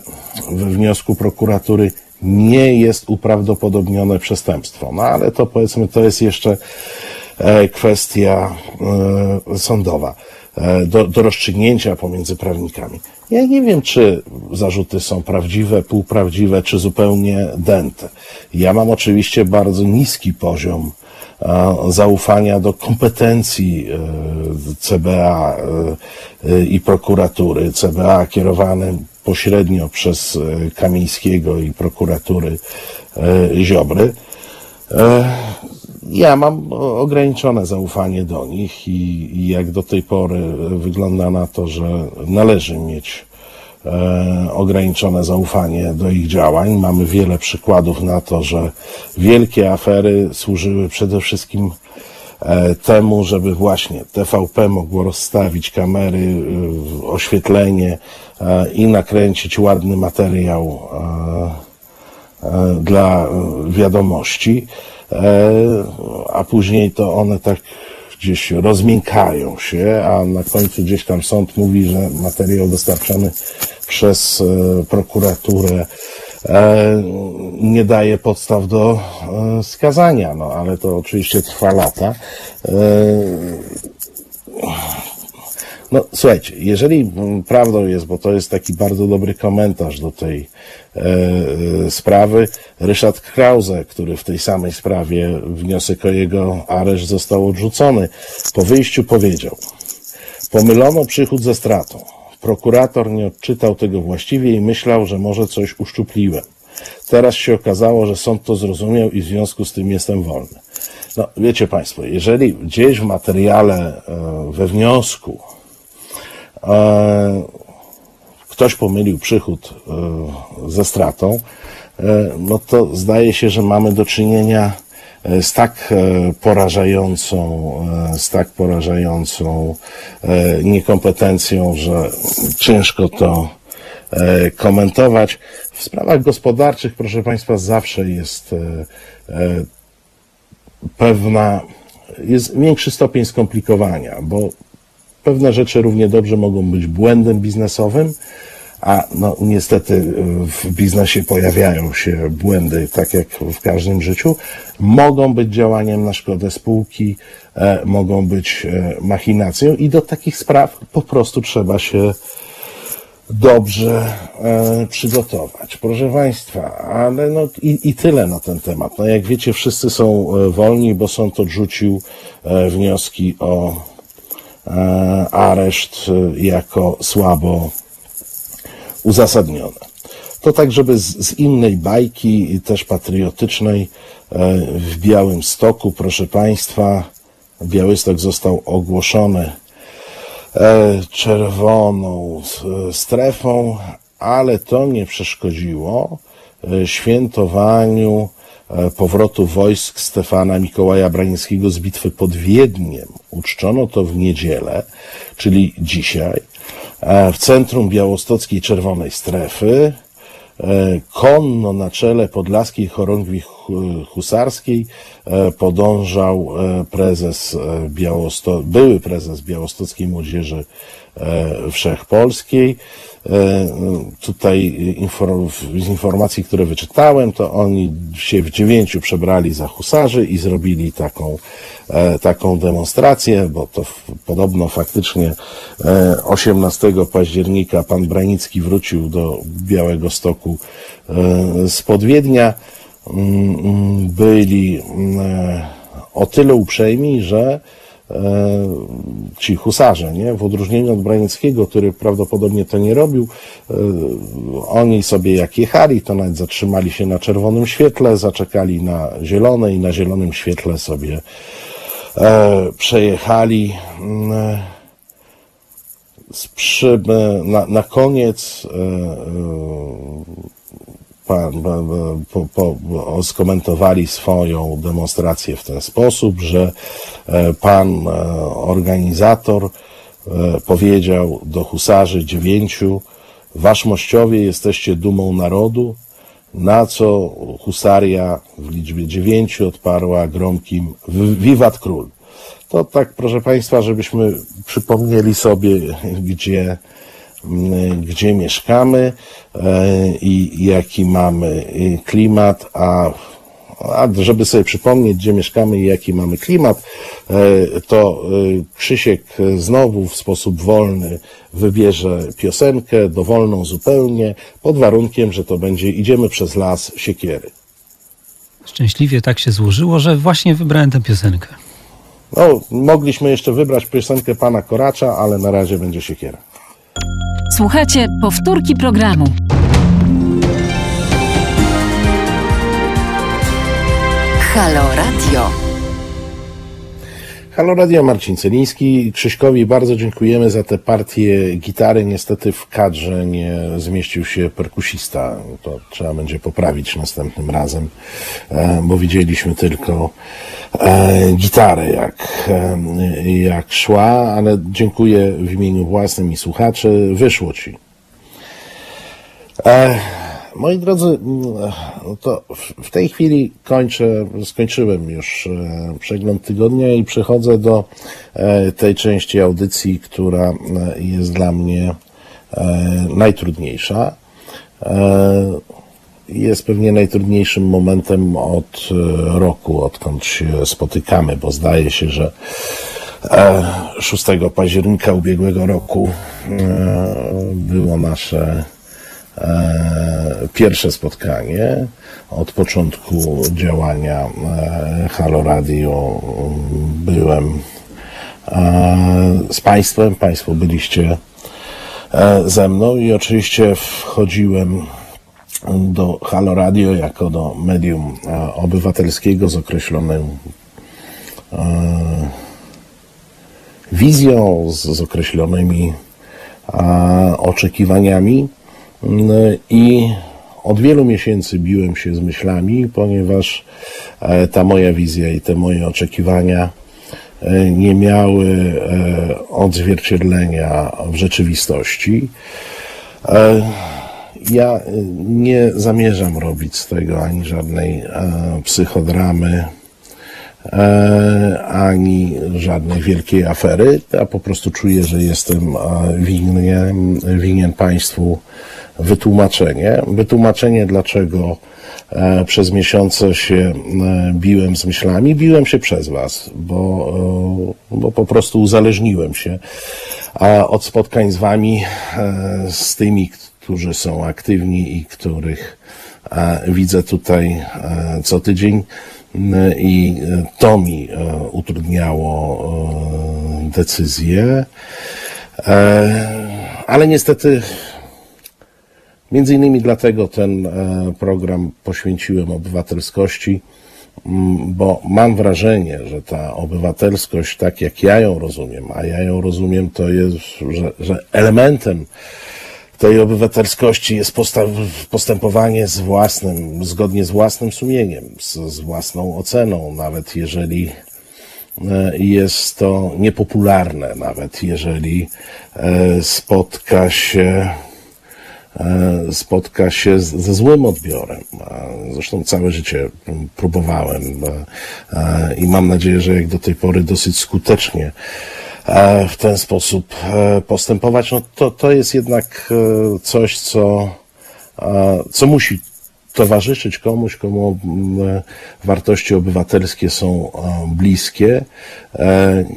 we wniosku prokuratury nie jest uprawdopodobnione przestępstwo. No ale to powiedzmy, to jest jeszcze kwestia sądowa do, do rozstrzygnięcia pomiędzy prawnikami. Ja nie wiem, czy zarzuty są prawdziwe, półprawdziwe, czy zupełnie dęte. Ja mam oczywiście bardzo niski poziom e, zaufania do kompetencji e, CBA e, e, i prokuratury. CBA kierowane pośrednio przez e, Kamińskiego i prokuratury e, Ziobry. Ja mam ograniczone zaufanie do nich i, i jak do tej pory wygląda na to, że należy mieć e, ograniczone zaufanie do ich działań. Mamy wiele przykładów na to, że wielkie afery służyły przede wszystkim e, temu, żeby właśnie TVP mogło rozstawić kamery, e, oświetlenie e, i nakręcić ładny materiał dla wiadomości, a później to one tak gdzieś rozmiękają się, a na końcu gdzieś tam sąd mówi, że materiał dostarczony przez e, prokuraturę e, nie daje podstaw do e, skazania, no ale to oczywiście trwa lata. No, słuchajcie, jeżeli mm, prawdą jest, bo to jest taki bardzo dobry komentarz do tej e, e, sprawy, Ryszard Krause, który w tej samej sprawie wniosek o jego areszt został odrzucony, po wyjściu powiedział: Pomylono przychód ze stratą. Prokurator nie odczytał tego właściwie i myślał, że może coś uszczupliłem. Teraz się okazało, że sąd to zrozumiał i w związku z tym jestem wolny. No, wiecie Państwo, jeżeli gdzieś w materiale, e, we wniosku, ktoś pomylił przychód e, ze stratą, e, no to zdaje się, że mamy do czynienia e, z tak e, porażającą, e, z tak porażającą e, niekompetencją, że ciężko to e, komentować. W sprawach gospodarczych, proszę Państwa, zawsze jest e, e, pewna, jest większy stopień skomplikowania, bo pewne rzeczy równie dobrze mogą być błędem biznesowym, a no niestety y, w biznesie pojawiają się błędy, tak jak w każdym życiu. Mogą być działaniem na szkodę spółki, e, mogą być e, machinacją i do takich spraw po prostu trzeba się dobrze e, przygotować. Proszę Państwa, ale no i, i tyle na ten temat. No jak wiecie, wszyscy są e, wolni, bo sąd odrzucił e, wnioski o e, areszt e, jako słabo uzasadnione. To tak, żeby z, z innej bajki, też patriotycznej, e, w Białym Stoku, proszę Państwa, Białystok został ogłoszony e, czerwoną strefą, ale to nie przeszkodziło e, świętowaniu e, powrotu wojsk Stefana Mikołaja Brańskiego z bitwy pod Wiedniem. Uczczono to w niedzielę, czyli dzisiaj, e, w centrum białostockiej Czerwonej Strefy. E, Konno na czele Podlaskiej Chorągwi Hu- Husarskiej e, podążał e, prezes e, Białosto- były prezes Białostockiej Młodzieży e, Wszechpolskiej. E, Tutaj z informacji, które wyczytałem, to oni się w dziewięciu przebrali za husarzy i zrobili taką, e, taką demonstrację, bo to podobno faktycznie e, 18 października pan Branicki wrócił do Białego Stoku e, z Podwiednia. Mm, mm, Byli mm, e, o tyle uprzejmi, że e, ci husarze, nie? w odróżnieniu od Branickiego, który prawdopodobnie to nie robił, e, oni sobie jak jechali, to nawet zatrzymali się na czerwonym świetle, zaczekali na zielone i na zielonym świetle sobie e, przejechali. Mm, e, e, na, na koniec pan, pa- pa- po, po, skomentowali swoją demonstrację w ten sposób, że e, pan e, organizator e, powiedział do husarzy dziewięciu, wasz mościowie jesteście dumą narodu, na co husaria w liczbie dziewięciu odparła gromkim wiwat król. To tak, proszę Państwa, żebyśmy przypomnieli sobie, gdzie, gdzie mieszkamy e, i jaki mamy y, klimat, a, a żeby sobie przypomnieć, gdzie mieszkamy i jaki mamy klimat, e, to Krzysiek znowu w sposób wolny wybierze piosenkę, dowolną zupełnie, pod warunkiem, że to będzie Idziemy przez las siekiery. Szczęśliwie tak się złożyło, że właśnie wybrałem tę piosenkę. No, mogliśmy jeszcze wybrać piosenkę pana Koracza, ale na razie będzie siekiera. Słuchajcie powtórki programu. Halo Radio. Halo Radio Marcin Celiński. Krzyśkowi bardzo dziękujemy za tę partię gitary. Niestety w kadrze nie zmieścił się perkusista. To trzeba będzie poprawić następnym razem, e, bo widzieliśmy tylko e, gitarę jak, e, jak szła, ale dziękuję w imieniu własnym i słuchaczy. Wyszło ci. Moi drodzy, mm, to w- tej chwili kończę, skończyłem już e, przegląd tygodnia i przechodzę do e, tej części audycji, która e, jest dla mnie najtrudniejsza. Jest pewnie najtrudniejszym momentem od roku, odkąd się spotykamy, bo zdaje się, że e, 6 października ubiegłego roku było nasze pierwsze spotkanie od początku działania e, Halo Radio byłem e, z Państwem, Państwo byliście e, ze mną i oczywiście wchodziłem do Halo Radio jako do medium e, obywatelskiego z określoną e, wizją, z, z określonymi oczekiwaniami i od wielu miesięcy biłem się z myślami, ponieważ e, ta moja wizja i te moje oczekiwania e, nie miały e, odzwierciedlenia w rzeczywistości. Ja nie zamierzam robić z tego ani żadnej psychodramy, ani żadnej wielkiej afery. Ja po prostu czuję, że jestem winien, winien państwu wytłumaczenie. Wytłumaczenie, dlaczego e, przez miesiące się e, biłem z myślami. Biłem się przez Was, bo, e, bo po prostu uzależniłem się od spotkań z Wami, z tymi, którzy są aktywni i których widzę tutaj co tydzień. I to mi utrudniało decyzję. Ale niestety Między innymi dlatego ten e, program poświęciłem obywatelskości, mm, bo mam wrażenie, że ta obywatelskość, tak jak ja ją rozumiem, a ja ją rozumiem, to jest, że, że elementem tej obywatelskości jest postępowanie z własnym, zgodnie z własnym sumieniem, z, z własną oceną, nawet jeżeli e, jest to niepopularne, nawet jeżeli e, spotka się E, spotka się ze złym odbiorem. Zresztą całe życie próbowałem i mam nadzieję, że jak do tej pory dosyć skutecznie w ten sposób postępować, no to, to jest jednak coś, co, co musi towarzyszyć komuś, komu wartości obywatelskie są bliskie.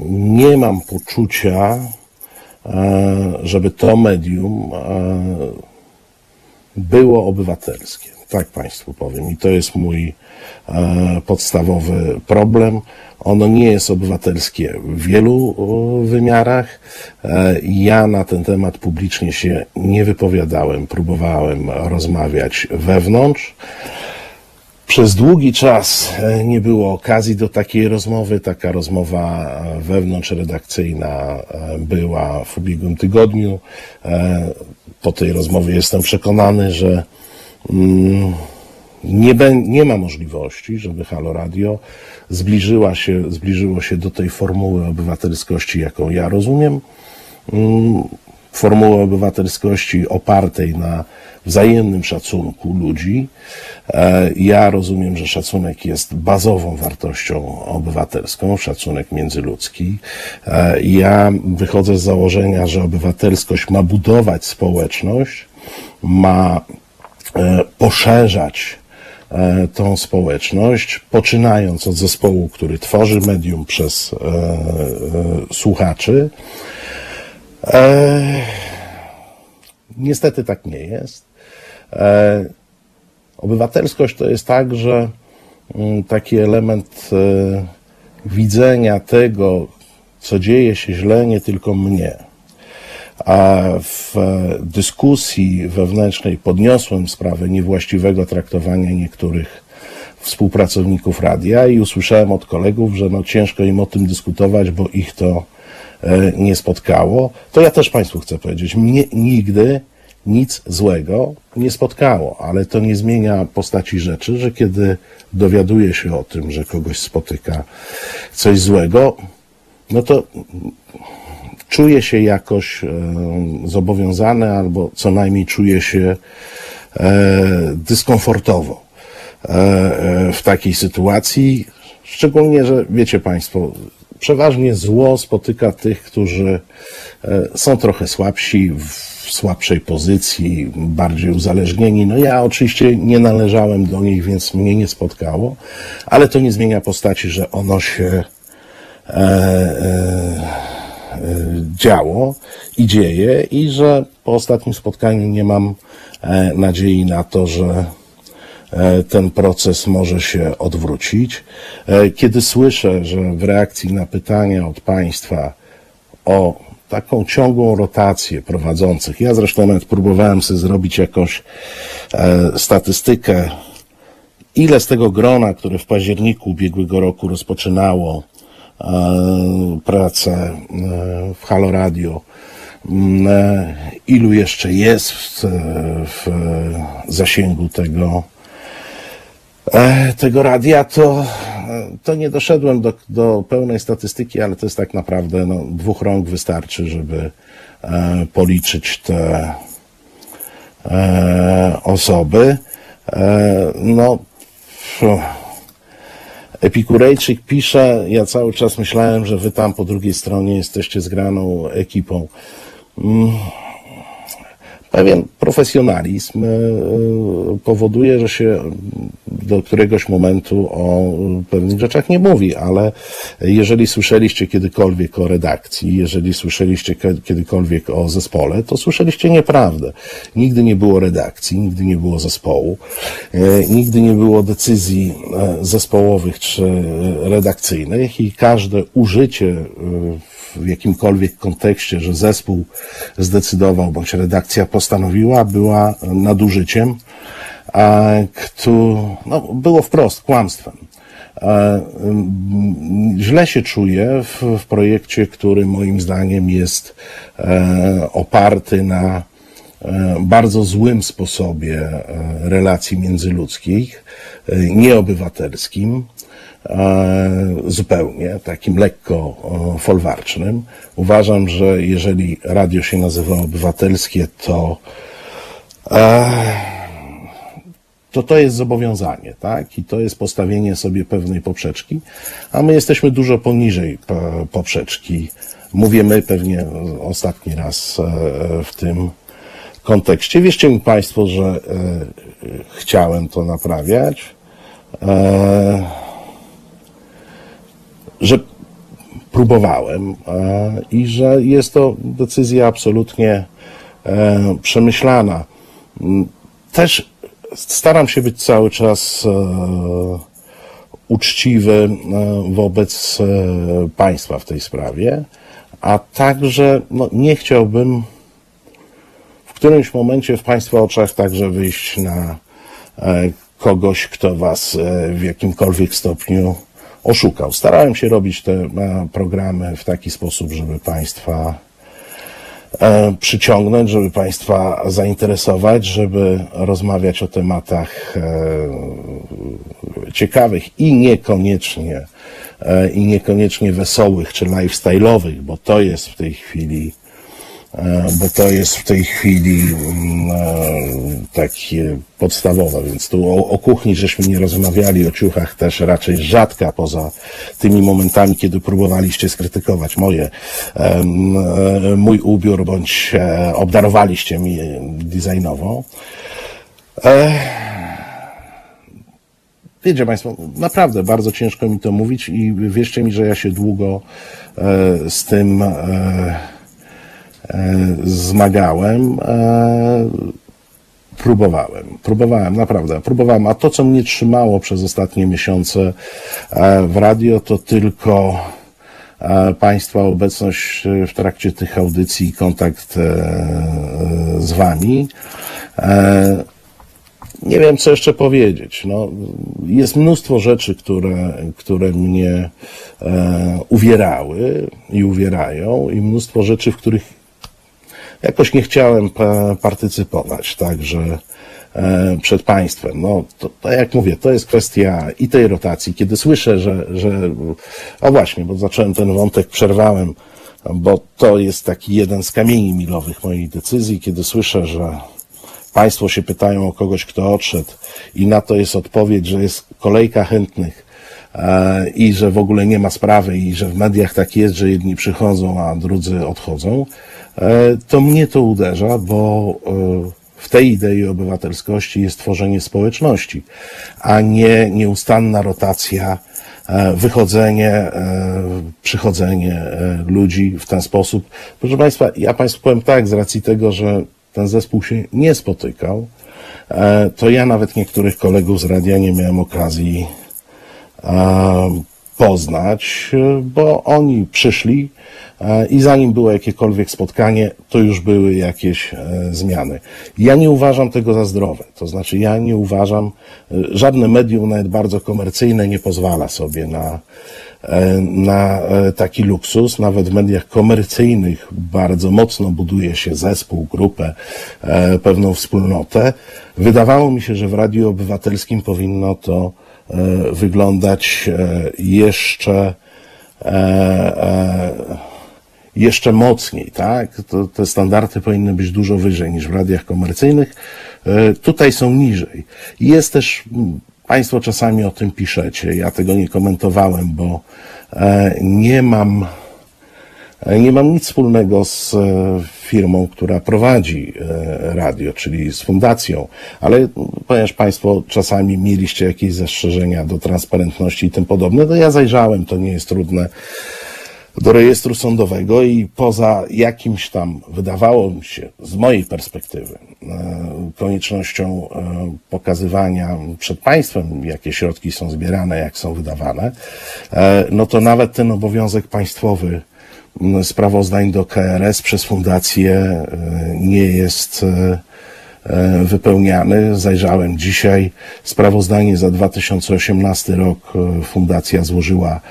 Nie mam poczucia, żeby to medium było obywatelskie. Tak Państwu powiem. I to jest mój e, podstawowy problem. Ono nie jest obywatelskie w wielu e, wymiarach. E, ja na ten temat publicznie się nie wypowiadałem, próbowałem rozmawiać wewnątrz. Przez długi czas e, nie było okazji do takiej rozmowy. Taka rozmowa e, wewnątrzredakcyjna e, była w ubiegłym tygodniu. Po tej rozmowie jestem przekonany, że mm, nie, nie ma możliwości, żeby Halo Radio zbliżyła się, zbliżyło się do tej formuły obywatelskości, jaką ja rozumiem. Mm, formuły obywatelskości opartej na wzajemnym szacunku ludzi. E, ja rozumiem, że szacunek jest bazową wartością obywatelską, szacunek międzyludzki. E, ja wychodzę z założenia, że obywatelskość ma budować społeczność, ma poszerzać tą społeczność, poczynając od zespołu, który tworzy medium przez słuchaczy. Niestety tak nie jest. E, obywatelskość to jest także mm, taki element e, widzenia tego, co dzieje się źle, nie tylko mnie. A w dyskusji wewnętrznej podniosłem sprawę niewłaściwego traktowania niektórych współpracowników radia i usłyszałem od kolegów, że no ciężko im o tym dyskutować, bo ich to e, nie spotkało. To ja też Państwu chcę powiedzieć, mnie nigdy nic złego nie spotkało, ale to nie zmienia postaci rzeczy, że kiedy dowiaduje się o tym, że kogoś spotyka coś złego, no to czuje się jakoś e, zobowiązany albo co najmniej czuje się e, dyskomfortowo e, w takiej sytuacji. Szczególnie, że wiecie Państwo, przeważnie zło spotyka tych, którzy są trochę słabsi, w słabszej pozycji, bardziej uzależnieni. No ja oczywiście nie należałem do nich, więc mnie nie spotkało, ale to nie zmienia postaci, że ono się e, e, działo i dzieje i że po ostatnim spotkaniu nie mam e, nadziei na to, że e, ten proces może się odwrócić. E, kiedy słyszę, że w reakcji na pytania od Państwa o taką ciągłą rotację prowadzących. Ja zresztą nawet próbowałem sobie zrobić jakąś e, statystykę, ile z tego grona, które w październiku ubiegłego roku rozpoczynało e, pracę e, w Halo Radio, mm, e, ilu jeszcze jest w, w zasięgu tego, e, tego radia, to, to nie doszedłem do, do pełnej statystyki, ale to jest tak naprawdę no, dwóch rąk wystarczy, żeby e, policzyć te e, osoby. E, no. Epikurejczyk pisze, ja cały czas myślałem, że wy tam po drugiej stronie jesteście zgraną ekipą. Mm. Pewien profesjonalizm e, e, powoduje, że się do któregoś momentu o pewnych rzeczach nie mówi, ale jeżeli słyszeliście kiedykolwiek o redakcji, jeżeli słyszeliście kiedykolwiek o zespole, to słyszeliście nieprawdę. Nigdy nie było redakcji, nigdy nie było zespołu, e, nigdy nie było decyzji zespołowych czy redakcyjnych i każde użycie w jakimkolwiek kontekście, że zespół zdecydował, bądź redakcja postanowiła, była nadużyciem, które no, było wprost kłamstwem. Źle się czuję w, w projekcie, który moim zdaniem jest e, oparty na e, bardzo złym sposobie e, relacji międzyludzkich, nieobywatelskim, zupełnie, takim lekko folwarcznym. Uważam, że jeżeli radio się nazywa obywatelskie, to to to jest zobowiązanie, tak? I to jest postawienie sobie pewnej poprzeczki, a my jesteśmy dużo poniżej poprzeczki. Mówię my pewnie ostatni raz e, w tym kontekście. Wierzcie mi Państwo, że e, chciałem to naprawiać. Że próbowałem i że jest to decyzja absolutnie e, przemyślana. Mm, też staram się być cały czas e, uczciwy e, wobec państwa w tej sprawie, a także no, nie chciałbym w którymś momencie w państwa oczach także wyjść na kogoś, kto was w jakimkolwiek stopniu oszukał. Starałem się robić te e, programy w taki sposób, żeby Państwa e, przyciągnąć, żeby Państwa zainteresować, żeby rozmawiać o tematach e, ciekawych i niekoniecznie i niekoniecznie wesołych czy lifestyle'owych, bo to jest w tej chwili bo to jest w tej chwili mm, e, takie podstawowe, więc tu o, o, kuchni żeśmy nie rozmawiali, o ciuchach też raczej rzadka, poza tymi momentami, kiedy próbowaliście skrytykować moje, e, mój ubiór, bądź obdarowaliście mi designowo. Wiecie Państwo, naprawdę bardzo ciężko mi to mówić i wierzcie mi, że ja się długo z tym E, zmagałem, e, próbowałem. Próbowałem, naprawdę. Próbowałem. A to, co mnie trzymało przez ostatnie miesiące e, w radio, to tylko Państwa obecność w trakcie tych audycji i kontakt z Wami. Nie wiem, co jeszcze powiedzieć. No, jest mnóstwo rzeczy, które, które mnie uwierały i uwierają, i mnóstwo rzeczy, w których jakoś nie chciałem partycypować, także e, przed państwem. No, to, to jak mówię, to jest kwestia i tej rotacji. Kiedy słyszę, że, że, o właśnie, bo zacząłem ten wątek, przerwałem, bo to jest taki jeden z kamieni milowych mojej decyzji, kiedy słyszę, że państwo się pytają o kogoś, kto odszedł i na to jest odpowiedź, że jest kolejka chętnych e, i że w ogóle nie ma sprawy i że w mediach tak jest, że jedni przychodzą, a drudzy odchodzą, to mnie to uderza, bo e, w tej idei obywatelskości jest tworzenie społeczności, a nie nieustanna rotacja, e, wychodzenie, przychodzenie ludzi w ten sposób. Proszę Państwa, ja Państwu powiem tak, z racji tego, że ten zespół się nie spotykał, to ja nawet niektórych kolegów z radia nie miałem okazji poznać, bo oni przyszli, E, i zanim było jakiekolwiek spotkanie, to już były jakieś e, zmiany. Ja nie uważam tego za zdrowe. To znaczy, ja nie uważam, e, żadne medium, nawet bardzo komercyjne, nie pozwala sobie na e, na e, taki luksus. Nawet w mediach komercyjnych bardzo mocno buduje się zespół, grupę, e, pewną wspólnotę. Wydawało mi się, że w Radiu Obywatelskim powinno to e, wyglądać e, jeszcze e, e, jeszcze mocniej, tak? To, te standardy powinny być dużo wyżej niż w radiach komercyjnych. E, Tutaj są niżej. Jest też, Państwo czasami o tym piszecie, ja tego nie komentowałem, bo e, nie mam, e, nie mam nic wspólnego z e, firmą, która prowadzi e, radio, czyli z fundacją, ale ponieważ Państwo czasami mieliście jakieś zastrzeżenia do transparentności i tym podobne, to ja zajrzałem, to nie jest trudne do rejestru sądowego i poza jakimś tam, wydawało mi się, z mojej perspektywy, e, koniecznością e, pokazywania przed państwem, jakie środki są zbierane, jak są wydawane, e, no to nawet ten obowiązek państwowy sprawozdań do KRS przez fundację e, nie jest e, e, wypełniany. Zajrzałem dzisiaj. Sprawozdanie za 2018 rok fundacja złożyła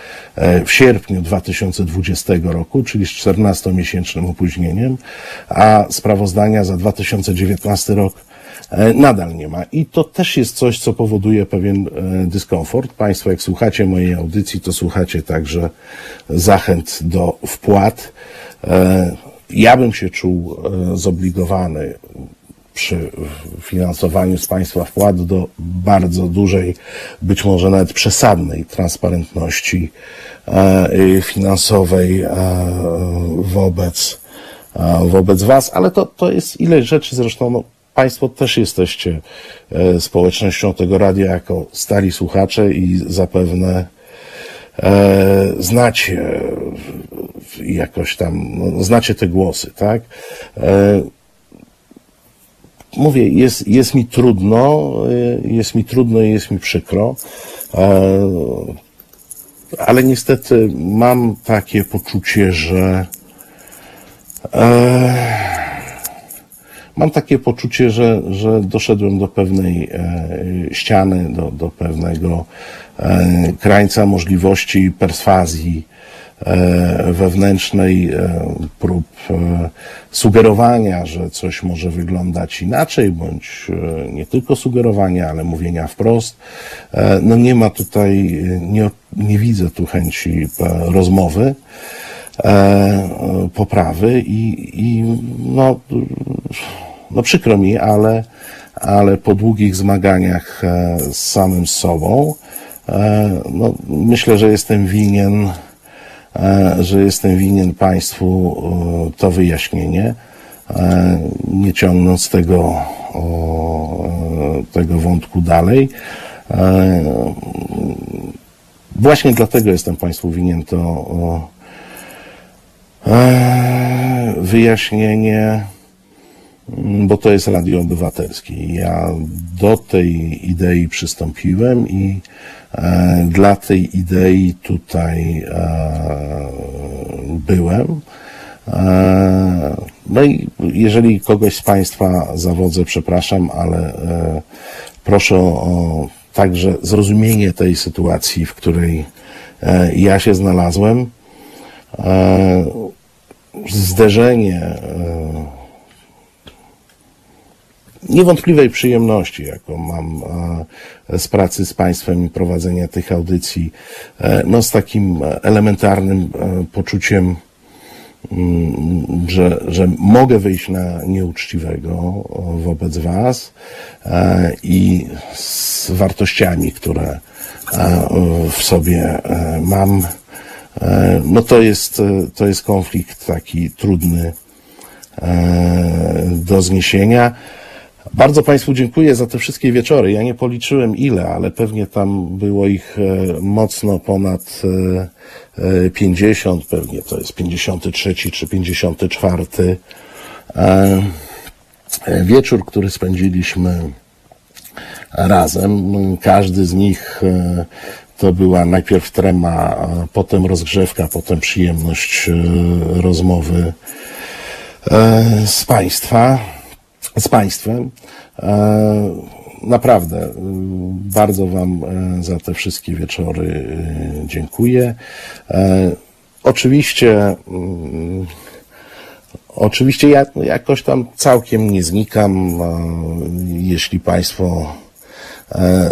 w sierpniu 2020 roku, czyli z 14-miesięcznym opóźnieniem, a sprawozdania za 2019 rok nadal nie ma. I to też jest coś, co powoduje pewien e, dyskomfort. Państwo, jak słuchacie mojej audycji, to słuchacie także zachęt do wpłat. E, Ja bym się czuł e, zobligowany przy finansowaniu z państwa wkład do bardzo dużej, być może nawet przesadnej transparentności e, finansowej e, wobec, e, wobec Was, ale to, to jest ileś rzeczy zresztą. No, Państwo też jesteście e, społecznością tego radia jako stali słuchacze i zapewne e, znacie jakoś tam, no, znacie te głosy, tak? E, mówię, jest, jest mi trudno, jest mi trudno i jest mi przykro, ale niestety mam takie poczucie, że mam takie poczucie, że, że doszedłem do pewnej e, ściany, do, do pewnego e, krańca możliwości perswazji e, wewnętrznej, prób sugerowania, że coś może wyglądać inaczej, bądź nie tylko sugerowania, ale mówienia wprost. No nie ma tutaj, nie, nie widzę tu chęci rozmowy, poprawy i, i no, no przykro mi, ale, ale po długich zmaganiach e, z samym sobą, e, no, myślę, że jestem winien, e, że jestem winien Państwu e, to wyjaśnienie, e, nie ciągnąc tego, e, tego wątku dalej. E, Właśnie dlatego jestem Państwu winien to e, wyjaśnienie, Mm, bo to jest radio obywatelskie. Ja do tej idei przystąpiłem i e, dla tej idei tutaj e, byłem. E, no i jeżeli kogoś z Państwa zawodzę, przepraszam, ale e, proszę o także zrozumienie tej sytuacji, w której e, ja się znalazłem. E, zderzenie e, niewątpliwej przyjemności, jaką mam e, z pracy z Państwem i prowadzenia tych audycji, no z takim elementarnym poczuciem, mm, że, że mogę wyjść na nieuczciwego wobec Was i z wartościami, które w sobie mam, no to jest, e, to jest konflikt taki trudny e, do zniesienia. Bardzo Państwu dziękuję za te wszystkie wieczory. Ja nie policzyłem ile, ale pewnie tam było ich e, mocno ponad e, e, 50, pewnie to jest 53 czy 54 e, e, wieczór, który spędziliśmy razem. Każdy z nich e, to była najpierw trema, potem rozgrzewka, potem przyjemność e, rozmowy e, z Państwa z Państwem. E, naprawdę bardzo Wam za te wszystkie wieczory dziękuję. Oczywiście, mm, oczywiście ja jakoś tam całkiem nie znikam. Jeśli Państwo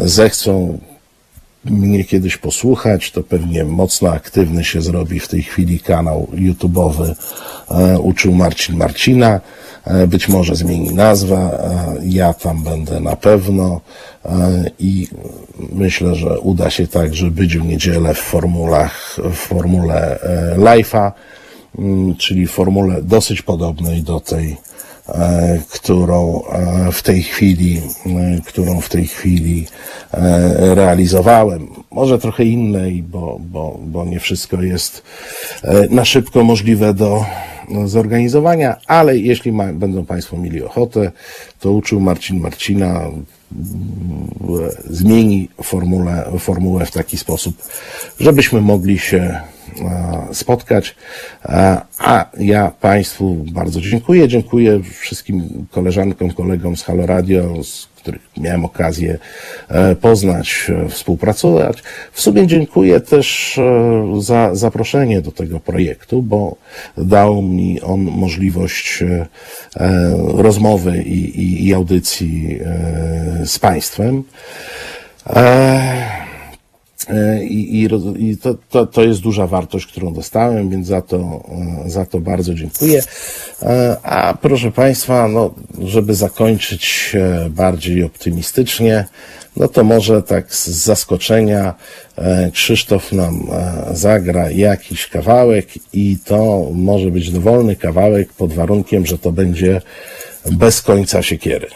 zechcą mnie kiedyś posłuchać, to pewnie mocno aktywny się zrobi w tej chwili kanał YouTube'owy e, Uczył Marcin Marcina. E, Być może zmieni nazwa, e, ja tam będę na pewno i myślę, że uda się także być w niedzielę w formulach, w formule live'a, mm, czyli formule dosyć podobnej do tej, którą e, w tej chwili, e, którą w tej chwili e, realizowałem. Może trochę innej, bo, bo, bo nie wszystko jest e, na szybko możliwe do no, zorganizowania, ale jeśli ma, będą Państwo mieli ochotę, to uczył Marcin Marcina mm, zmieni formułę, formułę w taki sposób, żebyśmy mogli się e, spotkać. A, a ja Państwu bardzo dziękuję. Dziękuję wszystkim koleżankom, kolegom z Halo Radio, z których miałem okazję e, poznać, e, współpracować. W sumie dziękuję też e, za zaproszenie do tego projektu, bo dał mi on możliwość e, e, rozmowy i, i, i audycji e, z Państwem. E, E, I, i, roz- i to, to, to jest duża wartość, którą dostałem, więc za to, e, za to bardzo dziękuję. E, A proszę Państwa, no, żeby zakończyć e, bardziej optymistycznie, no to może tak z zaskoczenia e, Krzysztof nam e, zagra jakiś kawałek i to może być dowolny kawałek pod warunkiem, że to będzie bez końca siekiery.